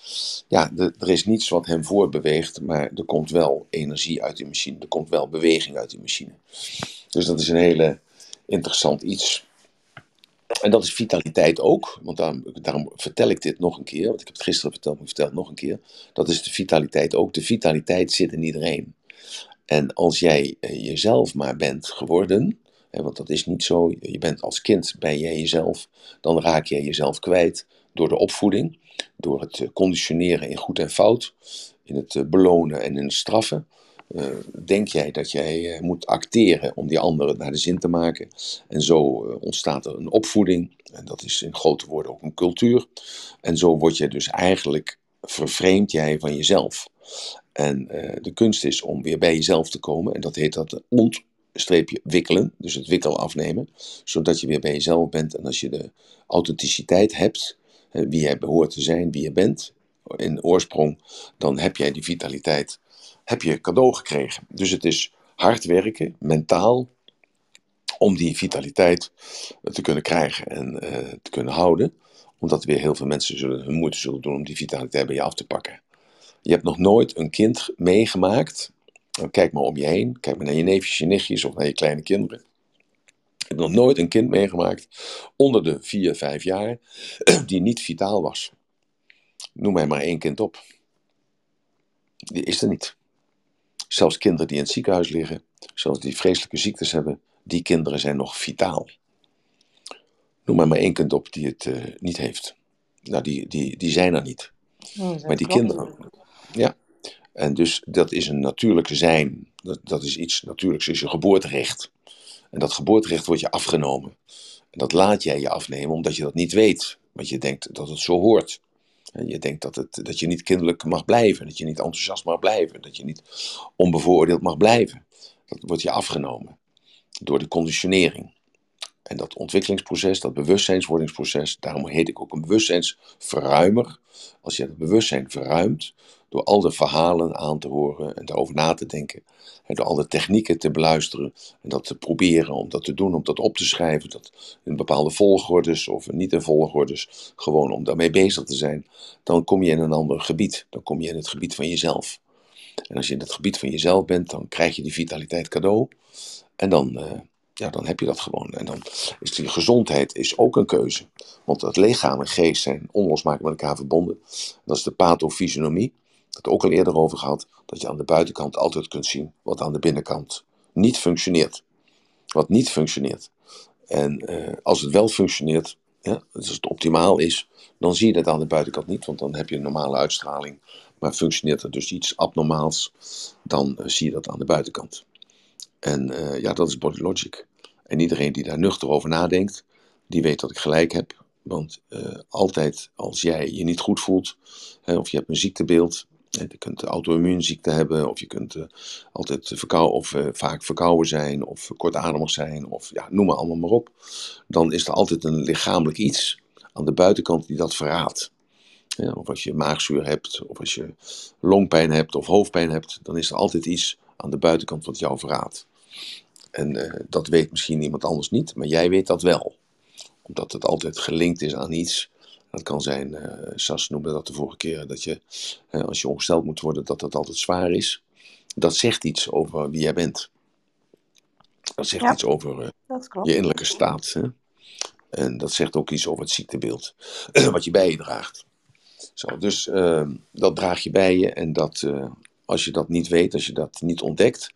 ja, er is niets wat hem voortbeweegt, maar er komt wel energie uit die machine. Er komt wel beweging uit die machine. Dus dat is een hele interessant iets. En dat is vitaliteit ook, want daarom, vertel ik dit nog een keer, want ik heb het gisteren verteld, maar ik vertel het nog een keer. Dat is de vitaliteit ook. De vitaliteit zit in iedereen. En als jij jezelf maar bent geworden, want dat is niet zo. Je bent als kind, ben jij jezelf. Dan raak je jezelf kwijt. door de opvoeding, door het eh, conditioneren in goed en fout, in het eh, belonen en in het straffen. Eh, denk jij dat jij eh, moet acteren om die anderen naar de zin te maken? En zo eh, ontstaat er een opvoeding, en dat is in grote woorden ook een cultuur. En zo word je dus eigenlijk, vervreemd jij van jezelf. En de kunst is om weer bij jezelf te komen, en dat heet dat ontstreepje wikkelen, dus het wikkel afnemen, zodat je weer bij jezelf bent. En als je de authenticiteit hebt, wie jij behoort te zijn, wie je bent, in oorsprong, dan heb jij die vitaliteit, heb je cadeau gekregen. Dus het is hard werken, mentaal, om die vitaliteit te kunnen krijgen en eh, te kunnen houden. Omdat weer heel veel mensen zullen, hun moeite zullen doen om die vitaliteit bij je af te pakken. Je hebt nog nooit een kind meegemaakt. Nou, Kijk maar om je heen. Kijk maar naar je neefjes, je nichtjes of naar je kleine kinderen. Je hebt nog nooit een kind meegemaakt onder de 4, 5 jaar die niet vitaal was. Noem mij maar één kind op. Die is er niet. Zelfs kinderen die in het ziekenhuis liggen, zelfs die vreselijke ziektes hebben, die kinderen zijn nog vitaal. Noem mij maar één kind op die het eh, niet heeft. Nou, die, die, die zijn er niet. Nee, Maar die klopt. kinderen, ja. En dus dat is een natuurlijk zijn. Dat, dat is iets natuurlijks, is je geboorterecht. En dat geboorterecht wordt je afgenomen. En dat laat jij je afnemen omdat je dat niet weet. Want je denkt dat het zo hoort. Je denkt dat, het, dat je niet kinderlijk mag blijven. Dat je niet enthousiast mag blijven. Dat je niet onbevooroordeeld mag blijven. Dat wordt je afgenomen. Door de conditionering. En dat ontwikkelingsproces, dat bewustzijnswordingsproces, daarom heet ik ook een bewustzijnsverruimer. Als je het bewustzijn verruimt, door al de verhalen aan te horen en daarover na te denken, en door al de technieken te beluisteren en dat te proberen om dat te doen, om dat op te schrijven, dat in bepaalde volgordes of niet in volgordes, gewoon om daarmee bezig te zijn, dan kom je in een ander gebied. Dan kom je in het gebied van jezelf. En als je in het gebied van jezelf bent, dan krijg je die vitaliteit cadeau. En dan, eh, ja, dan heb je dat gewoon. En dan is die gezondheid is ook een keuze. Want het lichaam en geest zijn onlosmakelijk met elkaar verbonden. Dat is de pathofysionomie. Dat ook al eerder over gehad. Dat je aan de buitenkant altijd kunt zien wat aan de binnenkant niet functioneert. Wat niet functioneert. En eh, als het wel functioneert, ja, dus als het optimaal is, dan zie je dat aan de buitenkant niet. Want dan heb je een normale uitstraling. Maar functioneert er dus iets abnormaals, dan eh, zie je dat aan de buitenkant. En eh, ja, dat is body logic. En iedereen die daar nuchter over nadenkt, die weet dat ik gelijk heb. Want altijd als jij je niet goed voelt, hè, of je hebt een ziektebeeld, je kunt auto-immuunziekte hebben, of je kunt eh, altijd verkou of eh, vaak verkouden zijn, of kortademig zijn, of ja, noem maar allemaal maar op. Dan is er altijd een lichamelijk iets aan de buitenkant die dat verraadt. Of als je maagzuur hebt, of als je longpijn hebt of hoofdpijn hebt, dan is er altijd iets aan de buitenkant wat jou verraadt. En eh, dat weet misschien iemand anders niet, maar jij weet dat wel. Omdat het altijd gelinkt is aan iets. Dat kan zijn, eh, Sas noemde dat de vorige keer, dat je, als je ongesteld moet worden, dat dat altijd zwaar is. Dat zegt iets over wie jij bent. Dat zegt Ja. iets over eh, je innerlijke staat. Hè? En dat zegt ook iets over het ziektebeeld wat je bij je draagt. Zo, dus eh, dat draag je bij je en dat, eh, als je dat niet weet, als je dat niet ontdekt,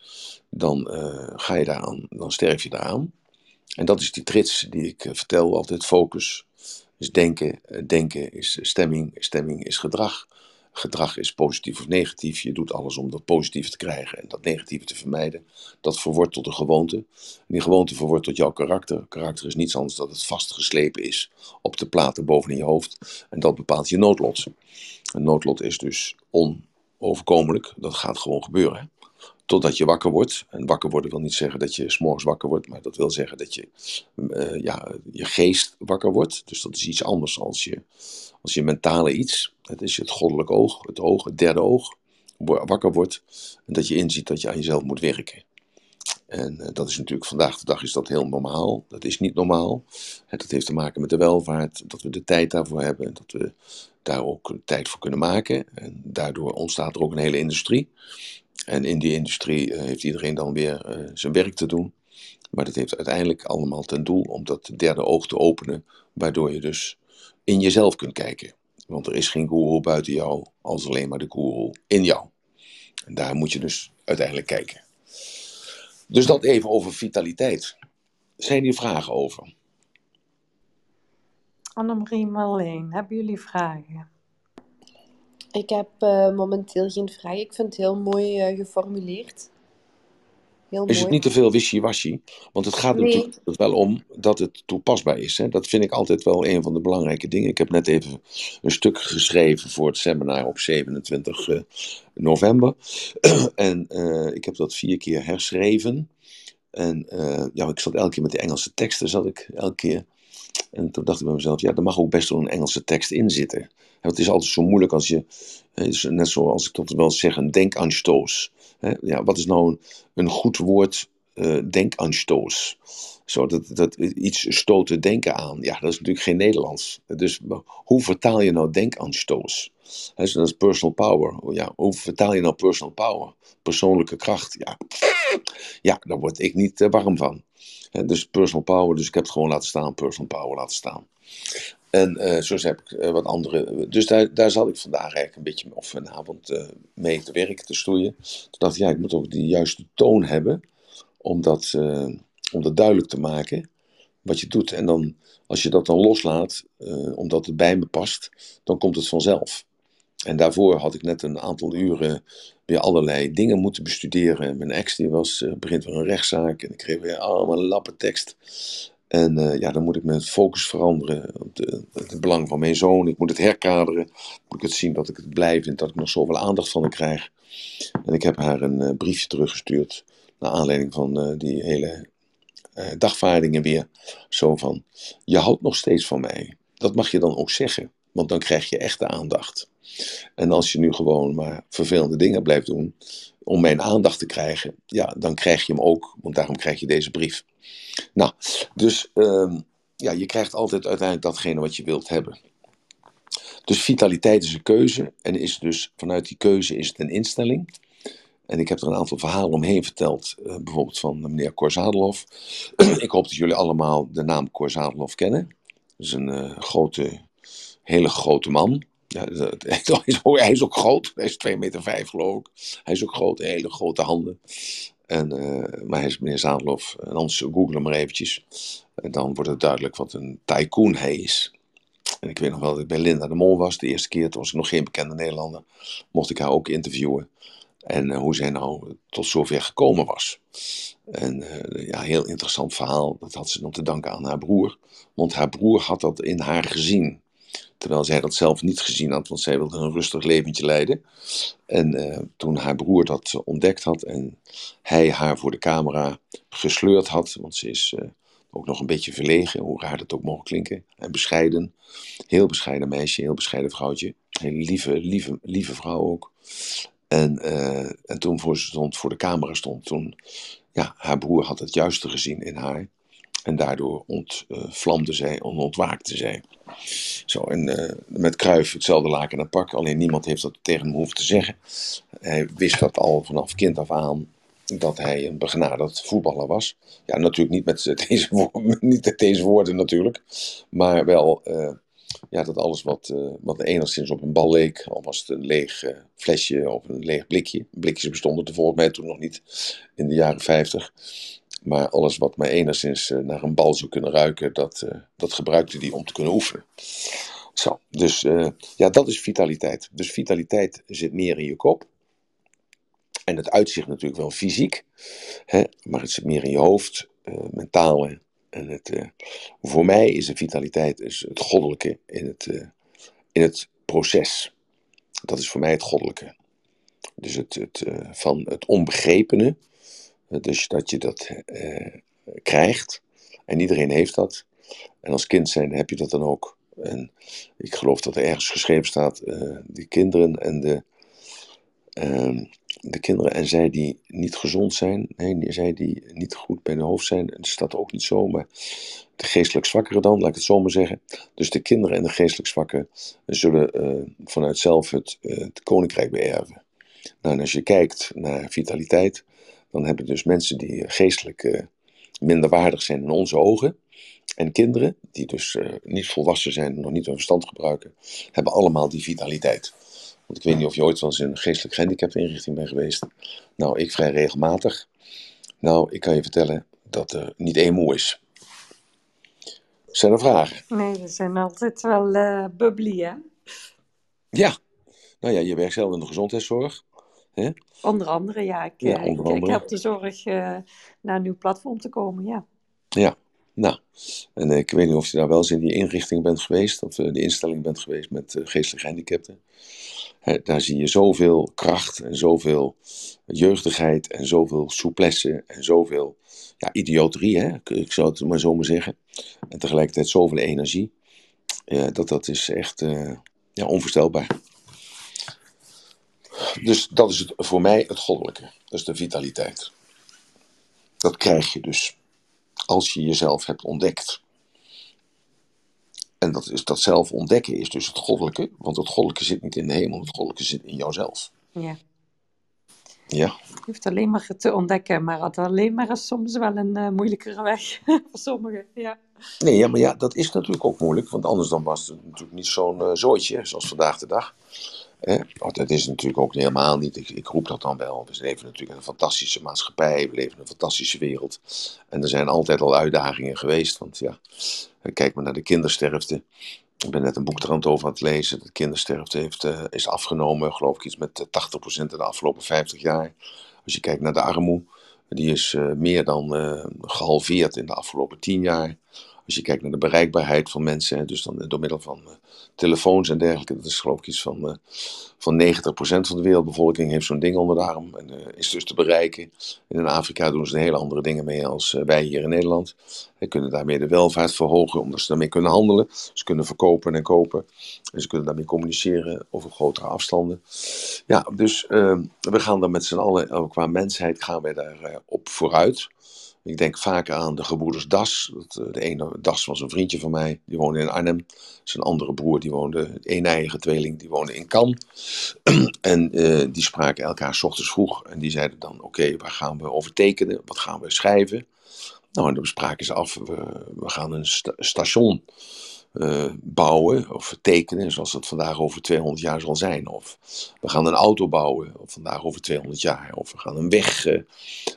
dan ga je daaraan, dan sterf je daaraan. En dat is die trits die ik vertel, altijd focus is denken, eh, denken is stemming, stemming is gedrag. Gedrag is positief of negatief. Je doet alles om dat positieve te krijgen en dat negatieve te vermijden. Dat verwoordt tot een gewoonte. En die gewoonte verwoordt tot jouw karakter. Karakter is niets anders dan dat het vastgeslepen is op de platen bovenin je hoofd. En dat bepaalt je noodlot. Een noodlot is dus onoverkomelijk. Dat gaat gewoon gebeuren. Totdat je wakker wordt. En wakker worden wil niet zeggen dat je s'morgens wakker wordt, maar dat wil zeggen dat je eh, ja, je geest wakker wordt. Dus dat is iets anders als je, als je mentale iets. Het is het goddelijk oog, het oog, het derde oog, wa- wakker wordt. En dat je inziet dat je aan jezelf moet werken. En eh, dat is natuurlijk vandaag de dag is dat heel normaal. Dat is niet normaal. Dat heeft te maken met de welvaart, dat we de tijd daarvoor hebben, dat we daar ook tijd voor kunnen maken. En daardoor ontstaat er ook een hele industrie. En in die industrie eh, heeft iedereen dan weer eh, zijn werk te doen. Maar dat heeft uiteindelijk allemaal ten doel om dat derde oog te openen, waardoor je dus in jezelf kunt kijken. Want er is geen guru buiten jou, als alleen maar de guru in jou. En daar moet je dus uiteindelijk kijken. Dus dat even over vitaliteit. Zijn hier vragen over? Annemarie Marleen, hebben jullie vragen? Ik heb eh, momenteel geen vraag. Ik vind het heel mooi eh, geformuleerd. Heel Is het mooi. niet te veel wishy-washy? Want het gaat er Nee. natuurlijk wel om dat het toepasbaar is. Hè? Dat vind ik altijd wel een van de belangrijke dingen. Ik heb net even een stuk geschreven voor het seminar op 27 eh, november. en eh, ik heb dat vier keer herschreven. En eh, ja, ik zat elke keer met die Engelse teksten, zat ik elke keer. En toen dacht ik bij mezelf, ja, er mag ook best wel een Engelse tekst in zitten. En het is altijd zo moeilijk als je, dus net zoals ik dat wel zeg, een denkanstoos. Ja, wat is nou een, goed woord, eh denkanstoos? Zo, dat, dat iets stoten denken aan. Ja, dat is natuurlijk geen Nederlands. Dus hoe vertaal je nou denkanstoos? Hè, zo, dat is personal power. Ja, hoe vertaal je nou personal power? Persoonlijke kracht. Ja, ja daar word ik niet eh, warm van. Dus personal power, dus ik heb het gewoon laten staan, personal power laten staan. En eh, zo heb ik eh, wat andere. Dus daar, daar zat ik vandaag eigenlijk een beetje, of vanavond, eh, mee te werken, te stoeien. Toen dacht ik, ja, ik moet ook die juiste toon hebben om dat, om dat duidelijk te maken wat je doet. En dan, als je dat dan loslaat, omdat het bij me past, dan komt het vanzelf. En daarvoor had ik net een aantal uren weer allerlei dingen moeten bestuderen. Mijn ex die was, eh, begint weer een rechtszaak en ik kreeg weer allemaal lappen tekst. En eh, ja, dan moet ik mijn focus veranderen de, het belang van mijn zoon. Ik moet het herkaderen. Moet ik het zien dat ik het blij vind, dat ik nog zoveel aandacht van haar krijg. En ik heb haar een eh, briefje teruggestuurd. Naar aanleiding van eh, die hele eh, dagvaardingen weer. Zo van, je houdt nog steeds van mij. Dat mag je dan ook zeggen. Want dan krijg je echte aandacht. En als je nu gewoon maar vervelende dingen blijft doen. Om mijn aandacht te krijgen. Ja, dan krijg je hem ook. Want daarom krijg je deze brief. Nou, dus ehm, ja, je krijgt altijd uiteindelijk datgene wat je wilt hebben. Dus vitaliteit is een keuze. En is dus vanuit die keuze is het een instelling. En ik heb er een aantal verhalen omheen verteld. eh, bijvoorbeeld van meneer Cor Zadelhoff. ik hoop dat jullie allemaal de naam Cor Zadelhoff kennen. Dat is een eh, grote, hele grote man. Hij is ook- hij is ook groot. Hij is 2,5 meter vijf, geloof ik. Hij is ook groot, hele grote handen. En, eh, maar hij is meneer Zadelhoff. En anders google hem maar eventjes. En dan wordt het duidelijk wat een tycoon hij is. En ik weet nog wel dat ik bij Linda de Mol was. De eerste keer, toen was ik nog geen bekende Nederlander. Mocht ik haar ook interviewen. En eh, hoe zij nou tot zover gekomen was. En eh, ja, heel interessant verhaal. Dat had ze nog te danken aan haar broer. Want haar broer had dat in haar gezien. Terwijl zij dat zelf niet gezien had, want zij wilde een rustig leventje leiden. En eh, toen haar broer dat ontdekt had en hij haar voor de camera gesleurd had, want ze is eh, ook nog een beetje verlegen, hoe raar dat ook mogen klinken, en bescheiden. Heel bescheiden meisje, heel bescheiden vrouwtje. Hele lieve, lieve, lieve vrouw ook. En, eh, en toen voor, ze stond, voor de camera stond, toen, ja, haar broer had het juiste gezien in haar. En daardoor ontvlamde zij, ontwaakte zij. Zo, en eh, met Kruif hetzelfde laken en pak, alleen niemand heeft dat tegen hem hoeven te zeggen. Hij wist dat al vanaf kind af aan, dat hij een begenadigd voetballer was. Ja, natuurlijk niet met deze, wo- niet met deze woorden natuurlijk, maar wel eh, ja, dat alles wat, eh, wat enigszins op een bal leek, al was het een leeg eh, flesje of een leeg blikje. Blikjes bestonden er volgens mij toen nog niet in de jaren 50. Maar alles wat maar enigszins eh, naar een bal zou kunnen ruiken, dat, eh, dat gebruikte hij om te kunnen oefenen. Zo, dus eh, ja, dat is vitaliteit. Dus vitaliteit zit meer in je kop. En het uitzicht natuurlijk wel fysiek, hè, maar het zit meer in je hoofd, eh, mentaal. En het, voor mij is de vitaliteit is het goddelijke in het, in het proces. Dat is voor mij het goddelijke. Dus het, het, van het onbegrepene, dus dat je dat eh, krijgt. En iedereen heeft dat. En als kind zijn heb je dat dan ook. En ik geloof dat er ergens geschreven staat, eh de kinderen en de, ehm, de kinderen en zij die niet gezond zijn, nee, zij die niet goed bij de hoofd zijn, dat staat ook niet zo, maar de geestelijk zwakkeren dan, laat ik het zo maar zeggen. Dus de kinderen en de geestelijk zwakken zullen eh, vanuit zelf het, het koninkrijk beërven. Nou, en als je kijkt naar vitaliteit, dan hebben dus mensen die geestelijk eh, minder waardig zijn in onze ogen. En kinderen, die dus eh, niet volwassen zijn en nog niet hun verstand gebruiken, hebben allemaal die vitaliteit. Want ik weet niet of je ooit wel eens in een geestelijk gehandicapte inrichting bent geweest. Nou, ik vrij regelmatig. Nou, ik kan je vertellen dat er niet één moe is. Zijn er vragen? Nee, we zijn altijd wel eh bubbly, hè? Ja. Nou ja, je werkt zelf in de gezondheidszorg. Hè? Onder andere, ja. Ik, Ja, eh, ik, help de zorg eh, naar een nieuw platform te komen, ja. Ja. Nou, en eh, ik weet niet of je daar wel eens in die inrichting bent geweest, of de instelling bent geweest met eh, geestelijk gehandicapten. Daar zie je zoveel kracht en zoveel jeugdigheid en zoveel souplesse en zoveel ja, idioterie, hè? Ik, ik zou het maar zo maar zeggen. En tegelijkertijd zoveel energie. Ja, dat, dat is echt eh, ja, onvoorstelbaar. Dus dat is het, voor mij het goddelijke. Dat is de vitaliteit. Dat krijg je dus als je jezelf hebt ontdekt. En dat, is, dat zelf ontdekken is dus het goddelijke, want het goddelijke zit niet in de hemel, het goddelijke zit in jouzelf. ja. Ja, Je hoeft alleen maar te ontdekken, maar het alleen maar is soms wel een eh, moeilijkere weg voor sommigen, ja. nee, ja, maar ja, dat is natuurlijk ook moeilijk, want anders dan was het natuurlijk niet zo'n eh, zooitje zoals vandaag de dag. Want dat is natuurlijk ook helemaal niet, ik, roep dat dan wel. We leven natuurlijk in een fantastische maatschappij, we leven in een fantastische wereld. En er zijn altijd al uitdagingen geweest, want ja, kijk maar naar de kindersterfte. Ik ben net een boek er aan het over aan het lezen. De kindersterfte heeft, eh, is afgenomen, geloof ik, iets met eh, 80% in de afgelopen 50 jaar. Als je kijkt naar de armoede, die is eh, meer dan eh, gehalveerd in de afgelopen 10 jaar. Als je kijkt naar de bereikbaarheid van mensen, dus dan door middel van eh, telefoons en dergelijke, dat is geloof ik iets van, eh van 90% van de wereldbevolking heeft zo'n ding onder de arm en eh, is dus te bereiken. En in Afrika doen ze hele andere dingen mee als eh, wij hier in Nederland. Ze kunnen daarmee de welvaart verhogen, omdat ze daarmee kunnen handelen. Ze kunnen verkopen en kopen. En ze kunnen daarmee communiceren over grotere afstanden. Ja, dus eh, we gaan er met z'n allen, qua mensheid, gaan wij daar op vooruit. Ik denk vaak aan de gebroeders Das. Eh, de ene Das was een vriendje van mij, die woonde in Arnhem. Zijn andere broer, die woonde, een eigen tweeling, die woonde in Cannes. en eh, die spraken elkaar 's ochtends vroeg. En die zeiden dan, oké, waar gaan we over tekenen? Wat gaan we schrijven? Nou, en dan spraken ze af, we, gaan een sta- station eh, bouwen of tekenen, zoals het vandaag over 200 jaar zal zijn. Of we gaan een auto bouwen, of vandaag over 200 jaar. Of we gaan een weg, eh,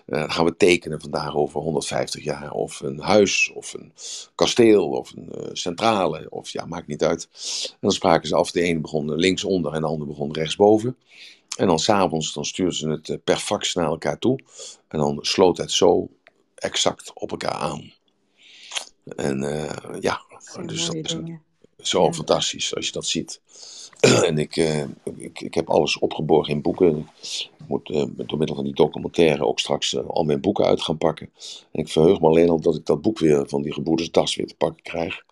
eh, gaan we tekenen vandaag over 150 jaar. Of een huis, of een kasteel, of een centrale, of ja, maakt niet uit. En dan spraken ze af, de ene begon linksonder en de andere begon rechtsboven. En dan s'avonds, stuurden ze het per fax naar elkaar toe. En dan sloot het zo exact op elkaar aan. En ja, Dat dus dat is een- zo Ja. fantastisch als je dat ziet. en ik, eh, ik, ik heb alles opgeborgen in boeken. Ik moet eh, door middel van die documentaire ook straks eh, al mijn boeken uit gaan pakken. En ik verheug me alleen al dat ik dat boek weer van die gebroeders Das weer te pakken krijg.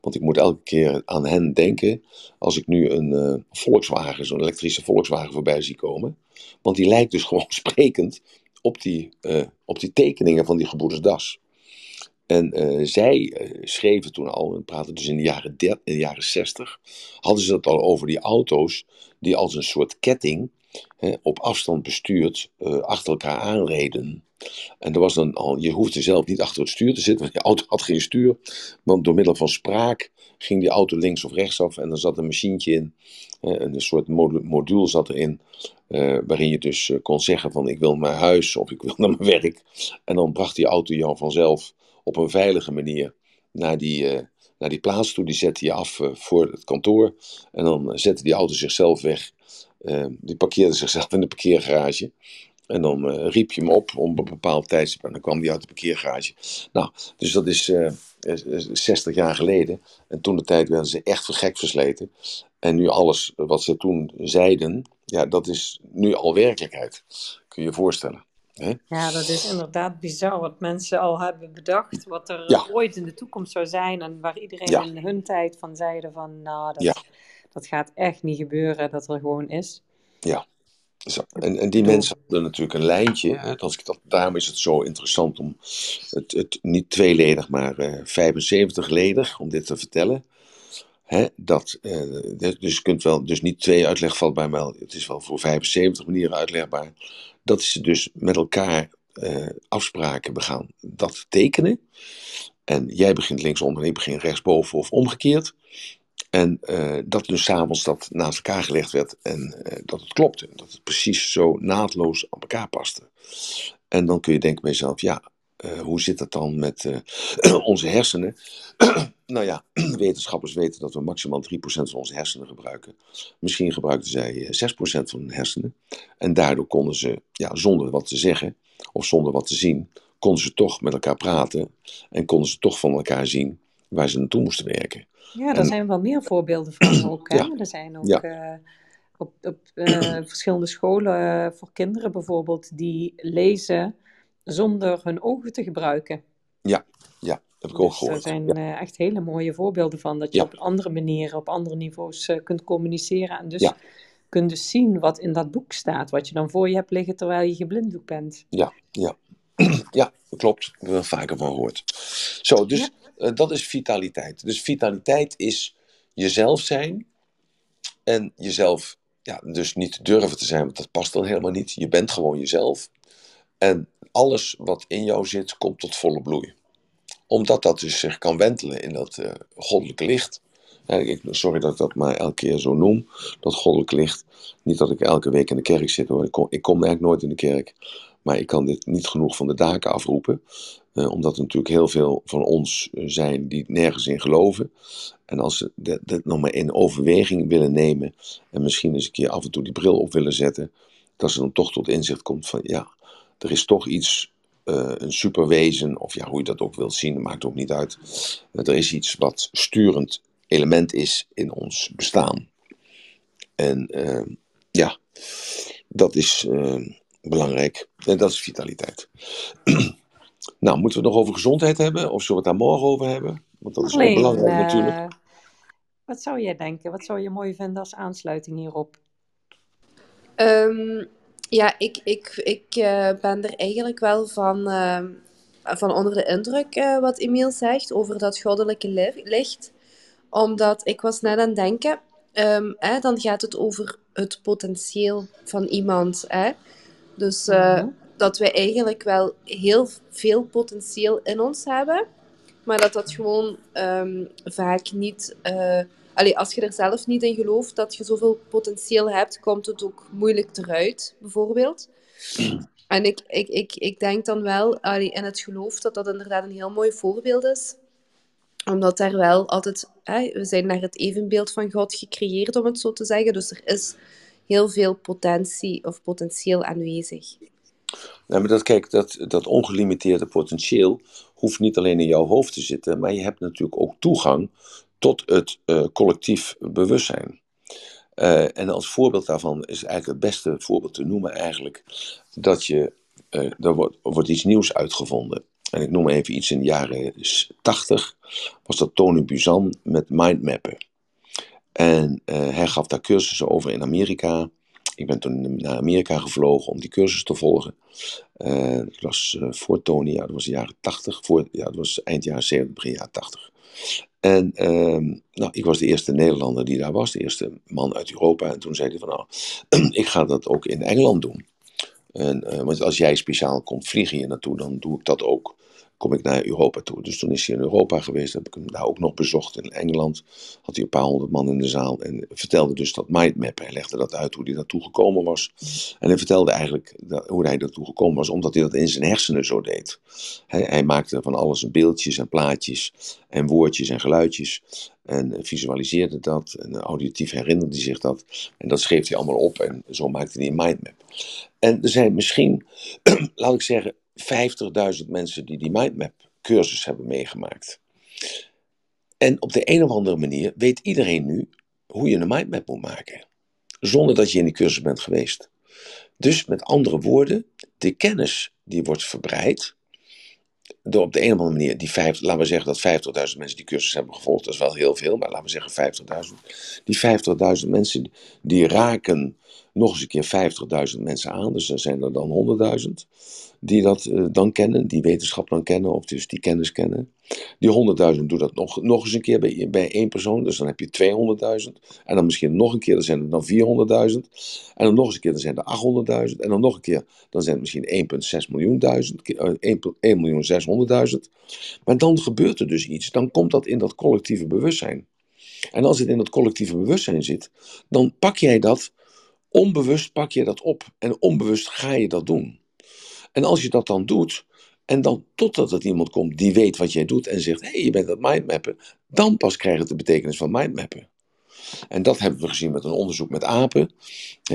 Want ik moet elke keer aan hen denken als ik nu een Volkswagen, zo'n elektrische Volkswagen voorbij zie komen. Want die lijkt dus gewoon sprekend op die, op die tekeningen van die gebroeders Das. En eh, zij eh, schreven toen al, en praten dus in de jaren, in de jaren 60, hadden ze het al over die auto's die als een soort ketting hè, op afstand bestuurd eh, achter elkaar aanreden. En er was dan al, je hoefde zelf niet achter het stuur te zitten, want die auto had geen stuur. Want door middel van spraak ging die auto links of rechtsaf en er zat een machientje in. hè, een soort modu- module zat erin, eh, waarin je dus kon zeggen van ik wil naar huis of ik wil naar mijn werk. En dan bracht die auto jou vanzelf op een veilige manier naar die, eh, naar die plaats toe. Die zette je af eh, voor het kantoor. En dan zette die auto zichzelf weg. Eh, die parkeerde zichzelf in de parkeergarage. En dan riep je hem op om een bepaald tijdstip. En dan kwam die uit de parkeergarage. Nou, dus dat is eh, eh, 60 jaar geleden. En toen de tijd werden ze echt voor gek versleten. En nu alles wat ze toen zeiden, ja, dat is nu al werkelijkheid. Kun je je voorstellen. Hè? Ja, dat is inderdaad bizar wat mensen al hebben bedacht. Wat er Ja. ooit in de toekomst zou zijn. En waar iedereen Ja. in hun tijd van zeiden van, nou, dat, Ja. dat gaat echt niet gebeuren dat er gewoon is. Zo, en, en die mensen hadden natuurlijk een lijntje. Hè, als ik dat, daarom is het zo interessant om het, het niet tweeledig, maar eh 75-ledig, om dit te vertellen. Hè, dat, eh, dus dus kunt wel, dus niet twee uitlegvatbaar, maar het is wel voor 75 manieren uitlegbaar. Dat ze dus met elkaar eh, afspraken begaan dat tekenen. En jij begint linksonder en ik begin rechtsboven of omgekeerd. En eh, dat dus s'avonds dat naast elkaar gelegd werd en eh, dat het klopte. Dat het precies zo naadloos aan elkaar paste. En dan kun je denken bij jezelf, ja, eh, hoe zit het dan met eh, onze hersenen? nou ja, wetenschappers weten dat we maximaal 3% van onze hersenen gebruiken. Misschien gebruikten zij eh, 6% van hun hersenen. En daardoor konden ze, ja, zonder wat te zeggen of zonder wat te zien, konden ze toch met elkaar praten. En konden ze toch van elkaar zien waar ze naartoe moesten werken. Ja, daar En- zijn wel meer voorbeelden van ook. Hè? Ja. Er zijn ook Ja. eh, op, op eh, verschillende scholen eh, voor kinderen bijvoorbeeld die lezen zonder hun ogen te gebruiken. Ja, heb ik ook Dus er gehoord. zijn Ja, eh, echt hele mooie voorbeelden van dat je Ja. op andere manier, op andere niveaus eh, kunt communiceren en dus Ja. kunt dus zien wat in dat boek staat, wat je dan voor je hebt liggen terwijl je geblinddoekt bent. ja, ja. ja, klopt. Ik heb er vaker van gehoord. Zo, dus Ja. eh, dat is vitaliteit. Dus vitaliteit is jezelf zijn en jezelf, ja, dus niet durven te zijn, want dat past dan helemaal niet. Je bent gewoon jezelf. En alles wat in jou zit, komt tot volle bloei. Omdat dat dus zich kan wentelen in dat eh, goddelijke licht. Ik, sorry dat ik dat maar elke keer zo noem, dat goddelijke licht. Niet dat ik elke week in de kerk zit hoor. Ik kom, ik kom eigenlijk nooit in de kerk. Maar ik kan dit niet genoeg van de daken afroepen. eh, omdat er natuurlijk heel veel van ons zijn die nergens in geloven. En als ze dat, dat nog maar in overweging willen nemen. En misschien eens een keer af en toe die bril op willen zetten. Dat ze dan toch tot inzicht komt van ja, er is toch iets, eh, een superwezen. Of ja, hoe je dat ook wilt zien, maakt ook niet uit. Er is iets wat sturend element is in ons bestaan. En eh, ja, dat is eh, belangrijk. En dat is vitaliteit. nou, moeten we het nog over gezondheid hebben? Of zullen we het daar morgen over hebben? Want dat is ook belangrijk natuurlijk. wat zou jij denken? Wat zou je mooi vinden als aansluiting hierop? Ehm, ja, ik, ik, ik eh, ben er eigenlijk wel van, ehm, van onder de indruk eh, wat Emiel zegt over dat goddelijke li- licht. Omdat ik was net aan het denken, ehm, hè, dan gaat het over het potentieel van iemand. Hè? Dus eh, Mhm. dat wij eigenlijk wel heel veel potentieel in ons hebben, maar dat dat gewoon ehm, vaak niet. Als je er zelf niet in gelooft dat je zoveel potentieel hebt, komt het ook moeilijk eruit, bijvoorbeeld. En ik, ik, ik, ik denk dan wel allee, in het geloof dat dat inderdaad een heel mooi voorbeeld is omdat daar wel altijd, hè, we zijn naar het evenbeeld van God gecreëerd, om het zo te zeggen. Dus er is heel veel potentie of potentieel aanwezig. Nou, maar dat, kijk, dat, dat ongelimiteerde potentieel hoeft niet alleen in jouw hoofd te zitten, maar je hebt natuurlijk ook toegang tot het eh, collectief bewustzijn. Eh, en als voorbeeld daarvan is eigenlijk het beste voorbeeld te noemen eigenlijk dat je, eh, er wordt, wordt iets nieuws uitgevonden. En ik noem even iets in de jaren 80, was dat Tony Buzan met mindmappen. En hij gaf daar cursussen over in Amerika. Ik ben toen naar Amerika gevlogen om die cursus te volgen. Eh, dat was voor Tony, ja, dat was de jaren 80. Voor, ja, dat was eind jaren 70, begin jaren 80. En ehm, nou, ik was de eerste Nederlander die daar was, de eerste man uit Europa. En toen zei hij van, nou, ik ga dat ook in Engeland doen. En, eh, want als jij speciaal komt vliegen hier naartoe, dan doe ik dat ook. Kom ik naar Europa toe. Dus toen is hij in Europa geweest, heb ik hem daar ook nog bezocht in Engeland. Had hij een paar honderd man in de zaal en vertelde dus dat mindmap. Hij legde dat uit hoe hij daartoe gekomen was. En hij vertelde eigenlijk dat, hoe hij daartoe gekomen was, omdat hij dat in zijn hersenen zo deed. Hij, hij maakte van alles beeldjes en plaatjes en woordjes en geluidjes. En visualiseerde dat en auditief herinnerde hij zich dat. En dat schreef hij allemaal op en zo maakte hij een mindmap. En er zijn misschien, laat ik zeggen, 50.000 mensen die die mindmap cursus hebben meegemaakt. En op de een of andere manier weet iedereen nu hoe je een mindmap moet maken. Zonder dat je in die cursus bent geweest. Dus met andere woorden, de kennis die wordt verbreid. Door op de een of andere manier, die 50, laten we zeggen dat 50.000 mensen die cursus hebben gevolgd, dat is wel heel veel, maar laten we zeggen 50.000. Die 50.000 mensen, die raken nog eens een keer 50.000 mensen aan, dus dan zijn er dan 100.000 die dat uh, dan kennen, die wetenschap dan kennen, of dus die kennis kennen. Die 100.000 doet dat nog, nog eens een keer bij, bij één persoon, dus dan heb je 200.000. En dan misschien nog een keer, dan zijn er dan 400.000. En dan nog eens een keer, dan zijn er 800.000. En dan nog een keer, dan zijn het misschien 1,6 miljoen, duizend, 1, 1 miljoen 600.000. Maar dan gebeurt er dus iets, dan komt dat in dat collectieve bewustzijn. En als het in dat collectieve bewustzijn zit, dan pak jij dat, onbewust pak je dat op. En onbewust ga je dat doen. En als je dat dan doet, En dan totdat er iemand komt die weet wat jij doet en zegt: hé, hey, je bent aan mindmappen. Dan pas krijgt het de betekenis van mindmappen. En dat hebben we gezien met een onderzoek met apen.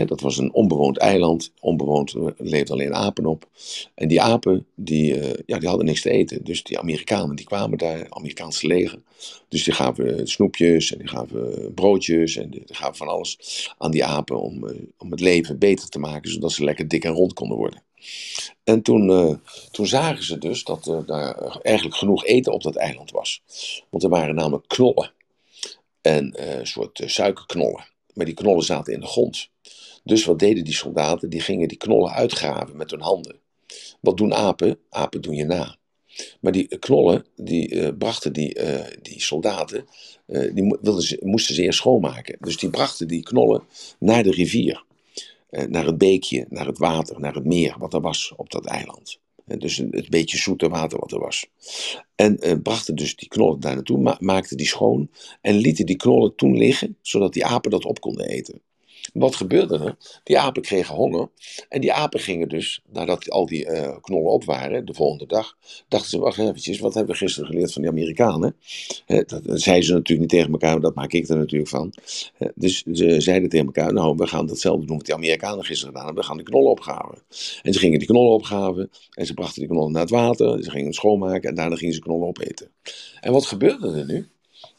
dat was een onbewoond eiland. Onbewoond er leefden alleen apen op. En die apen, die, eh, ja, die hadden niks te eten. Dus die Amerikanen, die kwamen daar, Amerikaanse leger. Dus die gaven snoepjes en die gaven broodjes en die gaven van alles aan die apen om, eh, om het leven beter te maken, zodat ze lekker dik en rond konden worden. En toen, uh, toen zagen ze dus dat uh, daar eigenlijk genoeg eten op dat eiland was. Want er waren namelijk knollen en uh, een soort uh, suikerknollen. Maar die knollen zaten in de grond. Dus wat deden die soldaten? Die gingen die knollen uitgraven met hun handen. Wat doen apen? Apen doen je na. Maar die knollen, die brachten die, die soldaten, die wilden ze, moesten ze eerst schoonmaken. Dus die brachten die knollen naar de rivier. Naar het beekje, naar het water, naar het meer wat er was op dat eiland. Dus het beetje zoete water wat er was. En eh, brachten dus die knollen daar naartoe, ma maakten die schoon en lieten die knollen toen liggen, zodat die apen dat op konden eten. Wat gebeurde er? Die apen kregen honger. En die apen gingen dus, nadat al die uh, knollen op waren, de volgende dag, dachten ze, wacht eventjes, wat hebben we gisteren geleerd van die Amerikanen? He, dat, zeiden ze natuurlijk niet tegen elkaar, maar dat maak ik er natuurlijk van. Dus ze zeiden tegen elkaar, nou, we gaan datzelfde doen wat die Amerikanen gisteren gedaan hebben, we gaan de knollen opgraven. En ze gingen die knollen opgraven, en ze brachten die knollen naar het water, ze gingen het schoonmaken, en daarna gingen ze knollen opeten. En wat gebeurde er nu?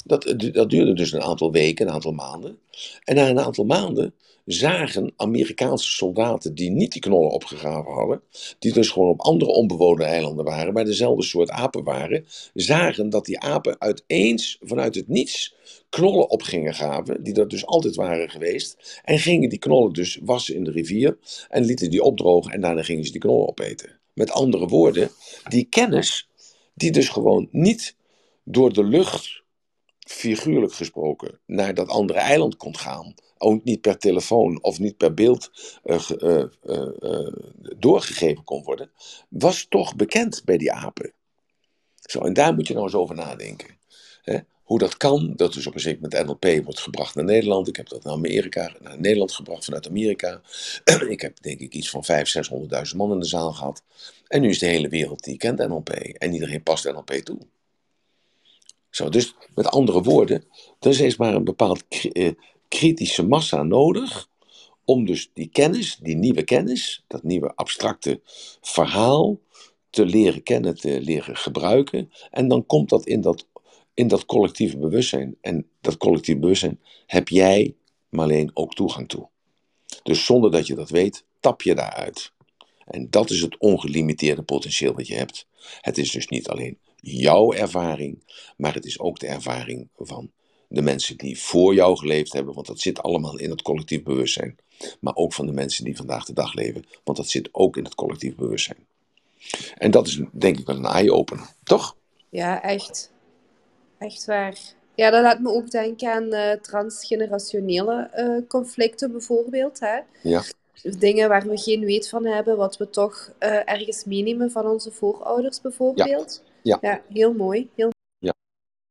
Dat, dat duurde dus een aantal weken, een aantal maanden. En na een aantal maanden zagen Amerikaanse soldaten die niet die knollen opgegraven hadden, die dus gewoon op andere onbewoonde eilanden waren, maar dezelfde soort apen waren, zagen dat die apen uiteens vanuit het niets knollen op gingen graven, die er dus altijd waren geweest, en gingen die knollen dus wassen in de rivier en lieten die opdrogen en daarna gingen ze die knollen opeten. Met andere woorden, die kennis, die dus gewoon niet door de lucht figuurlijk gesproken, naar dat andere eiland kon gaan, ook niet per telefoon of niet per beeld uh, uh, uh, doorgegeven kon worden, was toch bekend bij die apen. Zo, en daar moet je nou eens over nadenken. Hè? Hoe dat kan, dat dus op een zeker moment NLP wordt gebracht naar Nederland. Ik heb dat naar Amerika, naar Nederland gebracht vanuit Amerika. ik heb denk ik iets van 500.000, 600.000 man in de zaal gehad. En nu is de hele wereld die kent NLP. En iedereen past NLP toe. Zo, dus met andere woorden, er is eens maar een bepaald kritische massa nodig om dus die kennis, die nieuwe kennis, dat nieuwe abstracte verhaal te leren kennen, te leren gebruiken. En dan komt dat in dat, in dat collectieve bewustzijn. En dat collectieve bewustzijn heb jij, Marleen, ook toegang toe. Dus zonder dat je dat weet, tap je daaruit. En dat is het ongelimiteerde potentieel wat je hebt. Het is dus niet alleen jouw ervaring, maar het is ook de ervaring van de mensen die voor jou geleefd hebben, want dat zit allemaal in het collectief bewustzijn. Maar ook van de mensen die vandaag de dag leven, want dat zit ook in het collectief bewustzijn. En dat is denk ik wel een eye-opener, toch? Ja, echt. Echt waar. Ja, dat laat me ook denken aan uh, transgenerationele uh, conflicten bijvoorbeeld. Hè? Ja. Dingen waar we geen weet van hebben, wat we toch uh, ergens meenemen van onze voorouders bijvoorbeeld. Ja. Ja heel mooi. Heel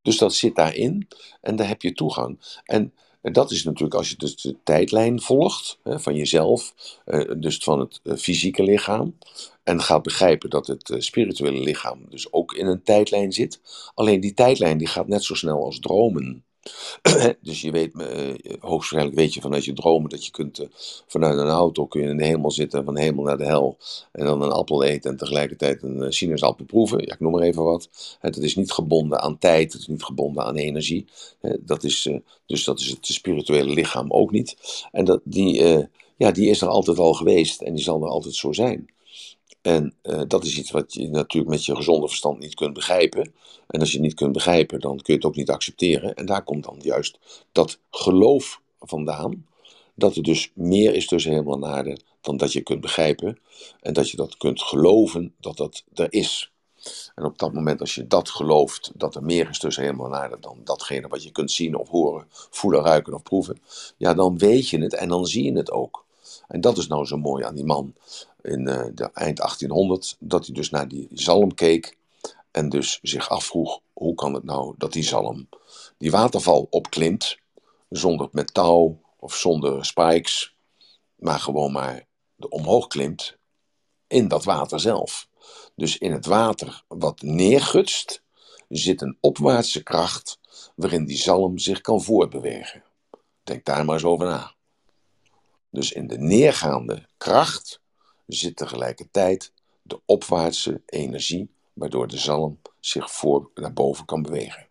dus dat zit daarin en daar heb je toegang. En dat is natuurlijk als je dus de tijdlijn volgt hè, van jezelf, eh, dus van het eh, fysieke lichaam, en gaat begrijpen dat het eh, spirituele lichaam dus ook in een tijdlijn zit. Alleen die tijdlijn die gaat net zo snel als dromen. dus je weet, uh, hoogstwaarschijnlijk weet je vanuit je dromen dat je kunt uh, vanuit een auto kun je in de hemel zitten, van de hemel naar de hel, en dan een appel eten en tegelijkertijd een uh, sinaasappel proeven. Ja, ik noem maar even wat. Het is niet gebonden aan tijd, het is niet gebonden aan energie. dat is, dus dat is het spirituele lichaam ook niet. En dat, die, ja, die is er altijd al geweest en die zal er altijd zo zijn. En uh, dat is iets wat je natuurlijk met je gezonde verstand niet kunt begrijpen. En als je het niet kunt begrijpen, dan kun je het ook niet accepteren. En daar komt dan juist dat geloof vandaan. Dat er dus meer is tussen hemel en dan dat je kunt begrijpen. En dat je dat kunt geloven dat dat er is. En op dat moment, als je dat gelooft, dat er meer is tussen hemel en dan datgene wat je kunt zien of horen, voelen, ruiken of proeven. Ja, dan weet je het en dan zie je het ook. En dat is nou zo mooi aan die man in uh, de eind 1800, dat hij dus naar die zalm keek en dus zich afvroeg, hoe kan het nou dat die zalm die waterval opklimt, zonder met touw of zonder spikes, maar gewoon maar omhoog klimt in dat water zelf. Dus in het water wat neergutst, zit een opwaartse kracht waarin die zalm zich kan voortbewegen. Denk daar maar eens over na. Dus in de neergaande kracht zit tegelijkertijd de opwaartse energie, waardoor de zalm zich voor naar boven kan bewegen.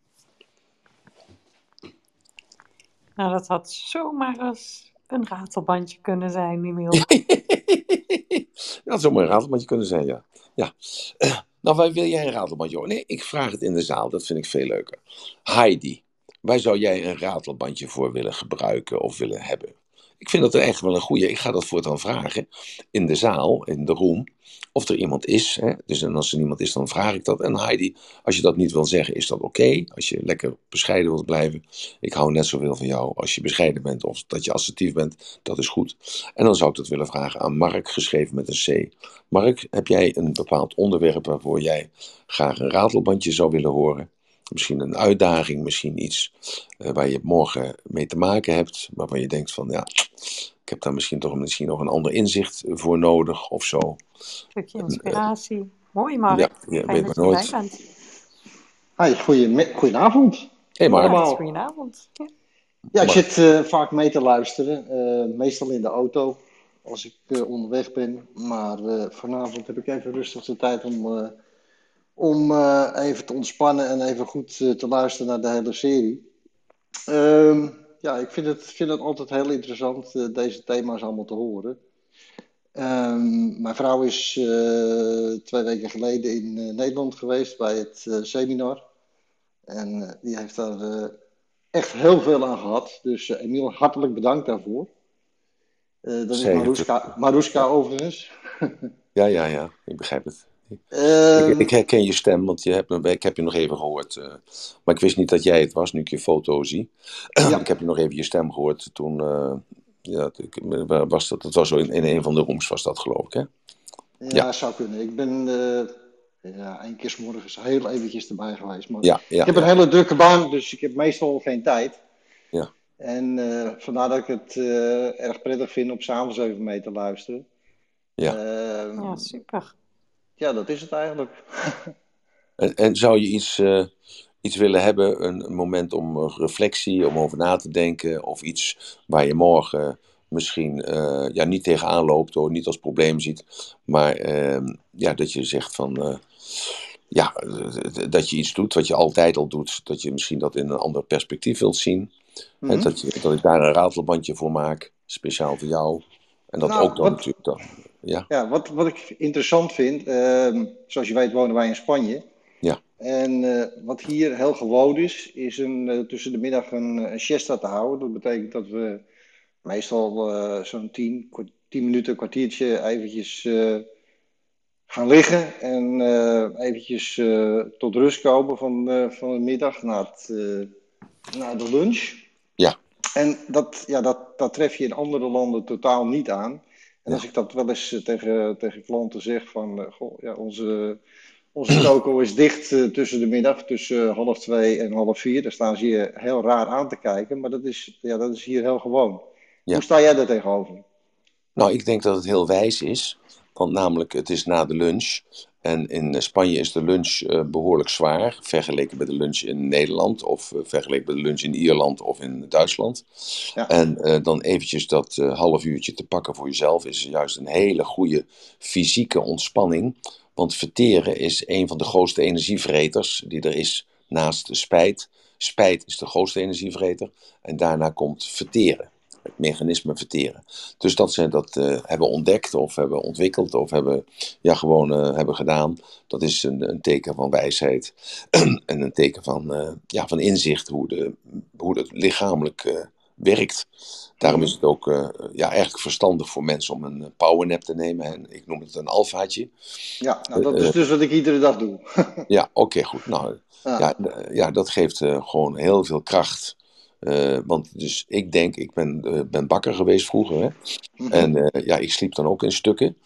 Nou, dat had zomaar eens een ratelbandje kunnen zijn, Emiel. dat zou maar een ratelbandje kunnen zijn, ja. ja. Nou, waar wil jij een ratelbandje horen? Nee, ik vraag het in de zaal, dat vind ik veel leuker. Heidi, waar zou jij een ratelbandje voor willen gebruiken of willen hebben? Ik vind dat er echt wel een goede. Ik ga dat voortaan vragen in de zaal, in de room, of er iemand is. Hè? Dus en als er niemand is, dan vraag ik dat. En Heidi, als je dat niet wil zeggen, is dat oké. Als je lekker bescheiden wilt blijven. Ik hou net zoveel van jou als je bescheiden bent of dat je assertief bent. Dat is goed. En dan zou ik dat willen vragen aan Mark, geschreven met een C. Mark, heb jij een bepaald onderwerp waarvoor jij graag een ratelbandje zou willen horen? Misschien een uitdaging, misschien iets uh, waar je morgen mee te maken hebt, waarvan je denkt van ja, ik heb daar misschien toch misschien nog een ander inzicht voor nodig of zo. Een stukje inspiratie. Uh, Mooi, Mark. Ja, ja weet maar nooit. Bent. Hi, goeie, goedenavond. Hey Mark. Goedenavond. Ja, ja ik Mark. zit uh, vaak mee te luisteren, uh, meestal in de auto als ik uh, onderweg ben. Maar vanavond heb ik even rustig de tijd om om uh, even te ontspannen en even goed uh, te luisteren naar de hele serie. Um, ja, ik vind het, vind het altijd heel interessant uh, deze thema's allemaal te horen. Um, mijn vrouw is twee weken geleden in Nederland geweest bij het seminar. En die heeft daar echt heel veel aan gehad. Dus Emiel, hartelijk bedankt daarvoor. dat is Maruska, Maruska overigens. ja, ja, ja, ik begrijp het. Ik, ik, herken je stem, want je hebt, ik heb je nog even gehoord. Uh, maar ik wist niet dat jij het was, nu ik je foto zie. Ja. ik heb je nog even je stem gehoord toen. Uh, ja, ik, was dat, dat was zo in, in een van de rooms, was dat geloof ik, hè? Ja, ja. zou kunnen. Ik ben ja, één keer s morgens heel eventjes erbij geweest. Maar ja, ja, ik heb een hele drukke baan, dus ik heb meestal geen tijd. Ja. En vandaar dat ik het erg prettig vind om s'avonds even mee te luisteren. Ja, ja super ja, dat is het eigenlijk. en, en, zou je iets, uh, iets willen hebben, een, een, moment om reflectie, om over na te denken, of iets waar je morgen misschien uh, ja, niet tegenaan loopt, of niet als probleem ziet, maar uh, ja, dat je zegt van. ja, dat je iets doet wat je altijd al doet, dat je misschien dat in een ander perspectief wilt zien. Mm. -hmm. dat, je, dat ik daar een ratelbandje voor maak, speciaal voor jou. En dat Nou, ook dan wat- natuurlijk dan. Ja, Ja, wat, wat ik interessant vind, ehm, zoals je weet wonen wij in Spanje. Ja. En eh, wat hier heel gewoon is, is een, eh, tussen de middag een, een siesta te houden. Dat betekent dat we meestal eh, zo'n tien, tien minuten, een kwartiertje eventjes gaan liggen. En eventjes tot rust komen van, van de middag naar, het, naar de lunch. En dat, ja, dat, dat tref je in andere landen totaal niet aan. En als ik dat wel eens eh, tegen, tegen klanten zeg van, eh, goh, ja, onze, onze toko is dicht eh, tussen de middag, tussen half twee en half vier. Daar staan ze je heel raar aan te kijken, maar dat is, ja, dat is hier heel gewoon. Ja. Hoe sta jij daar tegenover? Nou, ik denk dat het heel wijs is. Want namelijk, het is na de lunch. En in eh, Spanje is de lunch eh, behoorlijk zwaar. Vergeleken met de lunch in Nederland. Of eh, vergeleken met de lunch in Ierland of in Duitsland. Ja. En dan eventjes dat half uurtje te pakken voor jezelf. Is juist een hele goede fysieke ontspanning. Want verteren is een van de grootste energievreters die er is. Naast de spijt. Spijt is de grootste energievreter. En daarna komt verteren het mechanisme verteren. Dus dat ze dat eh, hebben ontdekt of hebben ontwikkeld of hebben, ja, gewoon eh, hebben gedaan. Dat is een, een teken van wijsheid en een teken van, eh, ja, van inzicht hoe, de, hoe het lichamelijk werkt. Daarom is het ook ja, eigenlijk verstandig voor mensen om een powernap te nemen. En ik noem het een alfaatje. Ja, nou, dat is dus wat ik iedere dag doe. Ja, oké, goed. Nou, Ja. ja, ja, dat geeft gewoon heel veel kracht. Eh, want dus ik denk, ik ben, eh, ben bakker geweest vroeger. Hè? Mhm. En eh, ja, ik sliep dan ook in stukken.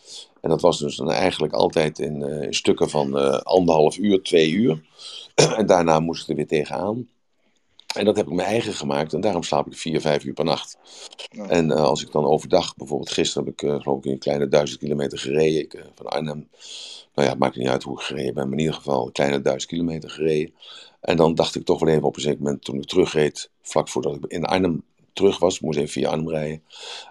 En dat was dus dan eigenlijk altijd in, in stukken van anderhalf uur, twee uur. en daarna moest ik er weer tegenaan. En dat heb ik mijn eigen gemaakt en daarom slaap ik vier, vijf uur per nacht. Ja. En als ik dan overdag, bijvoorbeeld gisteren heb ik geloof ik een kleine duizend kilometer gereden. Ik, van Arnhem, nou ja, het maakt niet uit hoe ik gereden ben, maar in ieder geval een kleine duizend kilometer gereden. En dan dacht ik toch wel even op een zeker moment, toen ik terugreed, vlak voordat ik in Arnhem terug was, moest even via Arnhem rijden.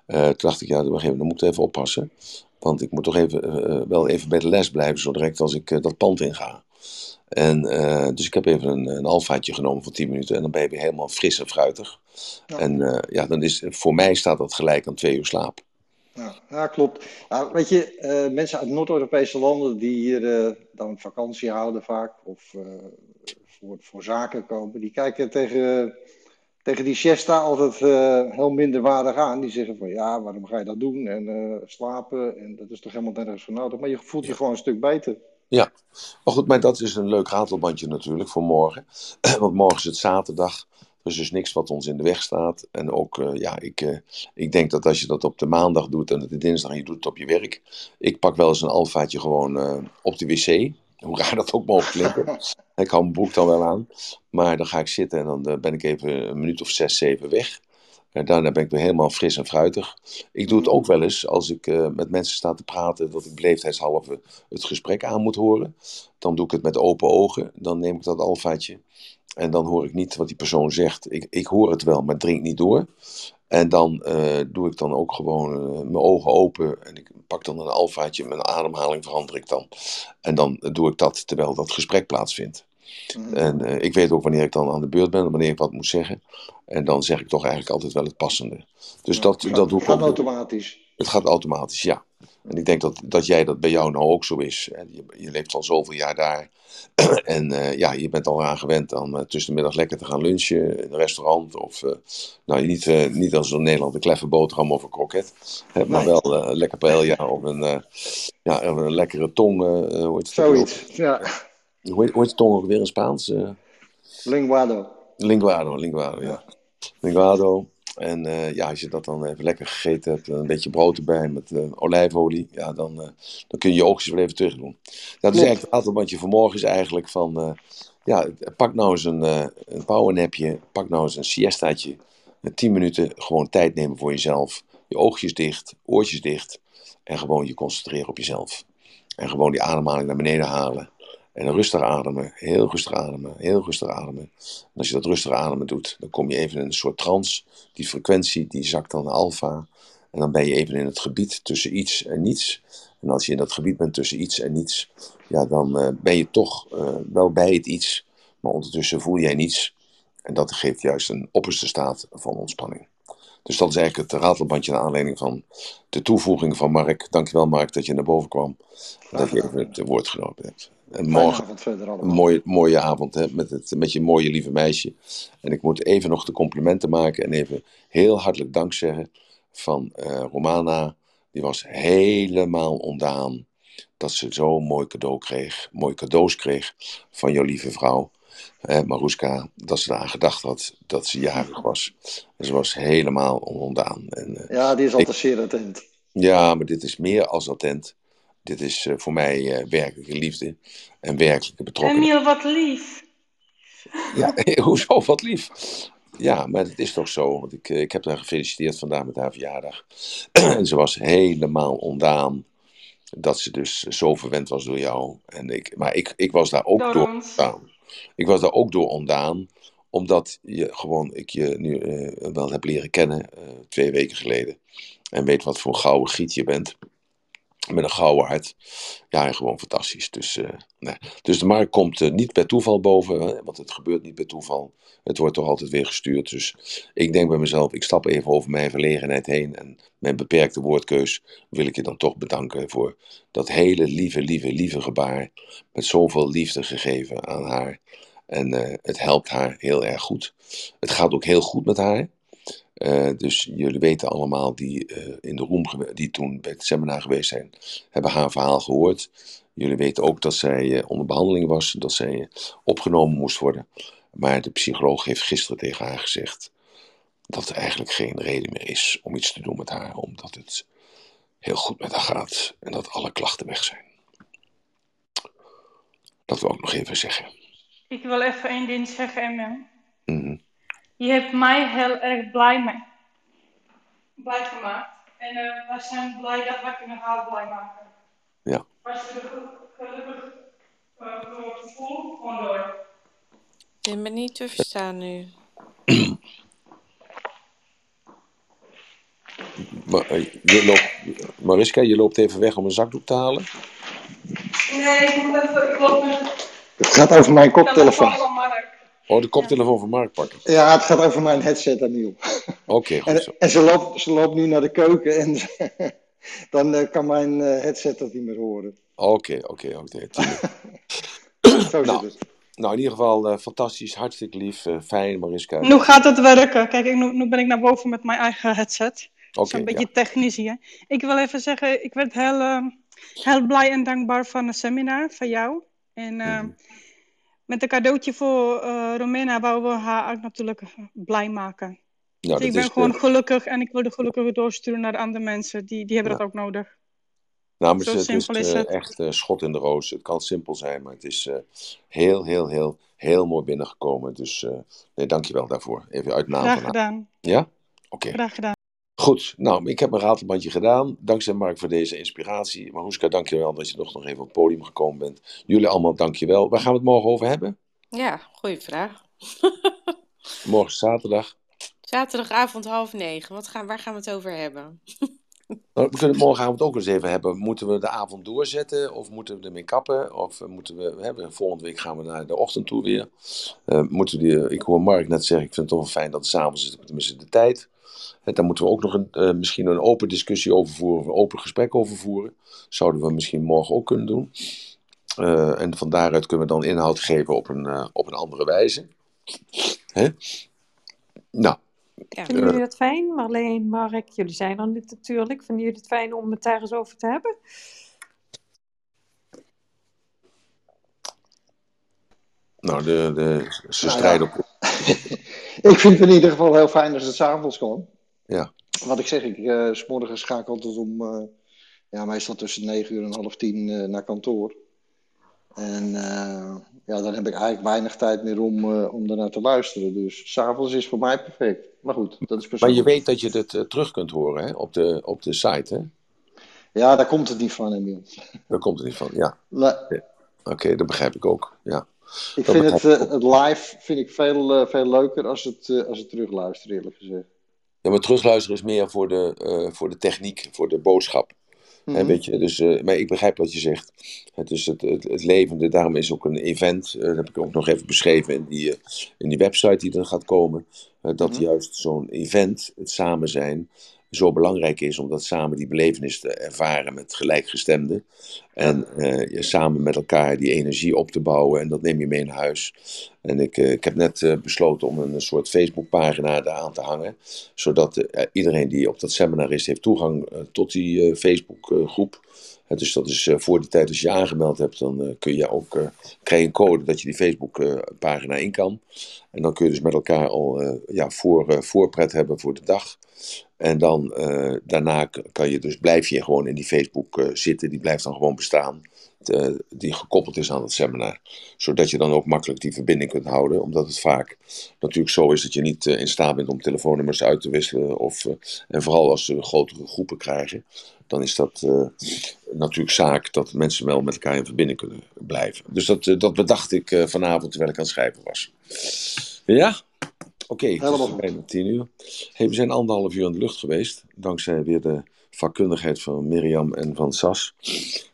eh, toen dacht ik, ja, op een gegeven moment dan moet ik even oppassen. Want ik moet toch even, eh, eh, wel even bij de les blijven, zo direct als ik dat pand inga. En, dus ik heb even een, een alfaatje genomen van 10 minuten en dan ben je weer helemaal fris en fruitig. Ja. En ja, dan is, voor mij staat dat gelijk aan twee uur slaap. Ja, ja, klopt. Nou, weet je, mensen uit Noord-Europese landen die hier dan vakantie houden vaak, of voor, voor zaken komen, die kijken tegen, tegen die siesta altijd eh, heel minderwaardig aan. Die zeggen van, ja, waarom ga je dat doen? En eh, slapen, en dat is toch helemaal nergens voor nodig. Maar je voelt je gewoon een stuk beter. Ja, maar goed, maar dat is een leuk ratelbandje natuurlijk voor morgen. Want morgen is het zaterdag. Er is dus niks wat ons in de weg staat. En ook, eh, ja, ik, ik denk dat als je dat op de maandag doet en de dinsdag en je doet het op je werk. Ik pak wel eens een alfaatje gewoon op de wc. Hoe raar dat ook mogen klinken. ik hou mijn broek dan wel aan. Maar dan ga ik zitten en dan eh, ben ik even een minuut of zes, zeven weg. En daarna ben ik weer helemaal fris en fruitig. Ik doe het ook wel eens als ik eh, met mensen sta te praten, dat ik beleefdheidshalve het gesprek aan moet horen. Dan doe ik het met open ogen. Dan neem ik dat alfaatje. En dan hoor ik niet wat die persoon zegt. Ik, ik hoor het wel, maar drink niet door. En dan eh, doe ik dan ook gewoon mijn ogen open. En ik pak dan een alfaatje. Mijn ademhaling verander ik dan. En dan doe ik dat terwijl dat gesprek plaatsvindt. Mhm. En eh, ik weet ook wanneer ik dan aan de beurt ben, wanneer ik wat moet zeggen. En dan zeg ik toch eigenlijk altijd wel het passende. Dus Ja, dat, het dat doe gaat ik ook. automatisch. Het gaat automatisch, ja. En ik denk dat, dat jij dat bij jou nou ook zo is. Je, je leeft al zoveel jaar daar. en eh, ja, je bent al aan gewend om eh, tussen de middag lekker te gaan lunchen in een restaurant. Of uh, nou, niet, niet als in Nederland een kleffe boterham of een kroket. Hè, maar Nee. wel uh, lekker paella of een, ja, een lekkere tong. Hoe heet het Zoiets, ja. Hoe heet, hoe heet tong ook weer in Spaans? Linguado. linguado, linguado, ja. Linguado. En uh, ja, als je dat dan even lekker gegeten hebt, een beetje brood erbij met uh, olijfolie, ja, dan, uh, dan kun je je oogjes wel even terug doen. Dat is eigenlijk het aantalbandje van morgen is eigenlijk van, eh, ja, pak nou eens een, een powernapje, pak nou eens een siestaatje, met 10 minuten gewoon tijd nemen voor jezelf, je oogjes dicht, oortjes dicht en gewoon je concentreren op jezelf. En gewoon die ademhaling naar beneden halen. En rustig ademen, heel rustig ademen, heel rustig ademen. En als je dat rustig ademen doet, dan kom je even in een soort trance. Die frequentie die zakt dan naar alfa. En dan ben je even in het gebied tussen iets en niets. En als je in dat gebied bent tussen iets en niets, ja, dan uh, ben je toch uh, wel bij het iets. Maar ondertussen voel jij niets. En dat geeft juist een opperste staat van ontspanning. Dus dat is eigenlijk het ratelbandje naar aanleiding van de toevoeging van Mark. Dankjewel Mark dat je naar boven kwam. En dat je even het woord genomen hebt. En morgen een mooie, mooie avond hè, met, het, met je mooie lieve meisje. En ik moet even nog de complimenten maken en even heel hartelijk dank zeggen van uh, Romana. Die was helemaal ondaan dat ze zo'n mooi cadeau kreeg, mooi cadeaus kreeg van jouw lieve vrouw. Eh, Maruska, dat ze eraan gedacht had dat ze jarig was. En ze was helemaal ondaan. En, uh, ja, die is altijd zeer attent. Ja, maar dit is meer als attent. Dit is uh, voor mij uh, werkelijke liefde en werkelijke betrokkenheid. Emiel, wat lief. Ja, hoezo wat lief? Ja, maar het is toch zo. Want ik, ik heb haar gefeliciteerd vandaag met haar verjaardag. en ze was helemaal ondaan. Dat ze dus zo verwend was door jou. En ik, maar ik, ik was daar ook door, door ondaan. Ik was daar ook door ondaan. Omdat je gewoon, ik je nu uh, wel heb leren kennen. twee weken geleden. En weet wat voor een gouden giet je bent met een gouden hart. Ja, gewoon fantastisch. Dus, nee. dus de markt komt uh, niet bij toeval boven, want het gebeurt niet bij toeval. Het wordt toch altijd weer gestuurd. Dus ik denk bij mezelf, ik stap even over mijn verlegenheid heen en mijn beperkte woordkeus wil ik je dan toch bedanken voor dat hele lieve, lieve, lieve gebaar met zoveel liefde gegeven aan haar. En uh, het helpt haar heel erg goed. Het gaat ook heel goed met haar. Uh, dus jullie weten allemaal die uh, in de room, die toen bij het seminar geweest zijn, hebben haar verhaal gehoord. Jullie weten ook dat zij uh, onder behandeling was, dat zij opgenomen moest worden. Maar de psycholoog heeft gisteren tegen haar gezegd dat er eigenlijk geen reden meer is om iets te doen met haar, omdat het heel goed met haar gaat en dat alle klachten weg zijn. Dat wil ik nog even zeggen. Ik wil even één ding zeggen, Emma. Mm -hmm. Je hebt mij heel erg blij, mee, blij gemaakt. En uh, wij zijn blij dat wij kunnen haar blij maken. Ja. Als je er gelukkig uh, door gevoel, gewoon door. Ik ben me niet te verstaan nu. Maar, eh, je loopt, Mariska, je loopt even weg om een zakdoek te halen. Nee, ik moet even, ik loop met Het gaat over mijn koptelefoon. Oh, de koptelefoon van Mark pakken. Ja, het gaat over mijn headset, Aniel. Oké, goed zo. En, en ze, loopt, ze loopt nu naar de keuken en dan eh, kan mijn eh, headset dat niet meer horen. Oké, oké, oké. tuurlijk. Zo zit Nou, het. Nou, in ieder geval eh, fantastisch, hartstikke lief, eh, fijn, Mariska. Nu gaat het werken. Kijk, ik, nu, nu ben ik naar boven met mijn eigen headset. Oké, een beetje ja. technisch hier. Ik wil even zeggen, ik werd heel, heel blij en dankbaar van het seminar van jou. En Mhm. Met een cadeautje voor eh Romena wouden we haar ook natuurlijk blij maken. Dus ik ben gewoon eh, gelukkig en ik wil de gelukkige doorsturen naar de andere mensen. Die, die hebben Ja. dat ook nodig. nou, maar Zo het is, simpel is eh, het. echt eh, schot in de roos. Het kan simpel zijn, maar het is eh, heel, heel, heel, heel mooi binnengekomen. Dus eh nee, dankjewel daarvoor. Even uit naam Graag gedaan. Ja? Oké. Graag gedaan. Goed, nou, ik heb mijn ratelbandje gedaan. Dankzij Mark voor deze inspiratie. Maroeska, dankjewel dat je nog, nog even op het podium gekomen bent. Jullie allemaal, dankjewel. Waar gaan we het morgen over hebben? Ja, goede vraag. Morgen is zaterdag. Zaterdagavond half negen. Wat gaan, waar gaan we het over hebben? Nou, we kunnen het morgenavond ook eens even hebben. Moeten we de avond doorzetten of moeten we ermee kappen? Of eh, moeten we, hè, volgende week gaan we naar de ochtend toe weer. Eh, moeten we die, ik hoor Mark net zeggen, ik vind het toch wel fijn dat het s'avonds is, tenminste de tijd. Daar moeten we ook nog een, eh, misschien een open discussie over voeren, of een open gesprek over voeren. Zouden we misschien morgen ook kunnen doen. Eh, en van daaruit kunnen we dan inhoud geven op een, eh, op een andere wijze. Hè? Nou, Ja. Vinden jullie dat fijn? Marleen, Mark, jullie zijn er niet natuurlijk. Vinden jullie het fijn om het daar eens over te hebben? nou de, de, ze Nou strijden ja. op. Ik vind het in ieder geval heel fijn als het s'avonds kan. Ja. Wat ik zeg, ik, eh, s morgens ga ik altijd om, eh, ja, meestal tussen 9 uur en half tien eh, naar kantoor. En ja, dan heb ik eigenlijk weinig tijd meer om, om daarnaar te luisteren. Dus s'avonds is voor mij perfect. Maar goed, dat is Maar je persoonlijk. weet dat je het terug kunt horen hè? Op, de, op de site, hè? Ja, daar komt het niet van, Emiel. Daar komt het niet van, ja. Nee, Oké, dat begrijp ik ook. Ja. Ik vind het, eh, het live vind ik veel, eh, veel leuker als het, eh, als het terugluisteren, eerlijk gezegd. Ja, maar terugluisteren is meer voor de, voor de techniek, voor de boodschap. Mhm. weet je? Dus, maar ik begrijp wat je zegt. Het is het, het, het levende, daarom is ook een event, dat heb ik ook nog even beschreven in die, in die website die er gaat komen, dat Mhm. juist zo'n event, het samen zijn, zo belangrijk is om dat samen die belevenis te ervaren met gelijkgestemden. En eh, je samen met elkaar die energie op te bouwen en dat neem je mee naar huis. En ik, eh, ik heb net eh, besloten om een soort Facebookpagina daar aan te hangen, zodat iedereen die op dat seminar is, heeft toegang tot die Facebookgroep. Dus dat is voor die tijd als je je aangemeld hebt, dan kun je ook, krijg je een code dat je die Facebookpagina in kan. En dan kun je dus met elkaar al ja, voor, voorpret hebben voor de dag. En dan eh, daarna kan je dus, blijf je gewoon in die Facebook eh, zitten, die blijft dan gewoon bestaan. eh, die gekoppeld is aan het seminar. Zodat je dan ook makkelijk die verbinding kunt houden. Omdat het vaak natuurlijk zo is dat je niet in staat bent om telefoonnummers uit te wisselen. Of, en vooral als ze grotere groepen krijgen, dan is dat natuurlijk zaak dat mensen wel met elkaar in verbinding kunnen blijven. Dus dat, dat bedacht ik vanavond terwijl ik aan het schrijven was. Ja? Oké, het is bijna tien uur. Hey, we zijn anderhalf uur aan de lucht geweest. Dankzij weer de vakkundigheid van Mirjam en van Sas.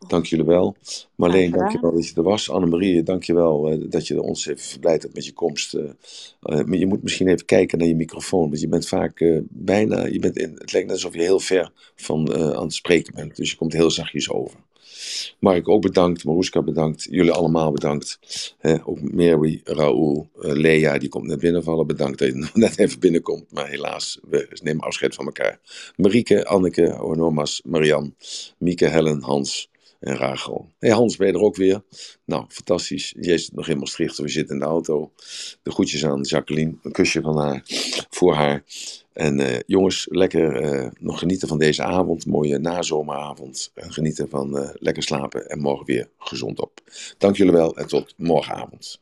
Dank jullie wel. Marleen, dank je wel dat je er was. Annemarie, dank je wel eh, dat je ons even verblijd hebt met je komst. eh. Eh, maar je moet misschien even kijken naar je microfoon. Want je bent vaak eh, bijna... Je bent in, het lijkt net alsof je heel ver van eh, aan het spreken bent. Dus je komt heel zachtjes over. Mark ook bedankt, Maroeska bedankt, jullie allemaal bedankt. Ook Mary, Raoul, eh, Lea, die komt net binnenvallen. Bedankt dat je net even binnenkomt, maar helaas, we nemen afscheid van elkaar. Marieke, Anneke, Onomas, Marian, Mieke, Helen, Hans en Rachel. hey Hans, ben je er ook weer? Nou, fantastisch. Jij nog in Maastricht, we zitten in de auto. De groetjes aan Jacqueline, een kusje van haar, voor haar. En eh, jongens, lekker eh, nog genieten van deze avond, mooie nazomeravond. En genieten van eh, lekker slapen en morgen weer gezond op. Dank jullie wel en tot morgenavond.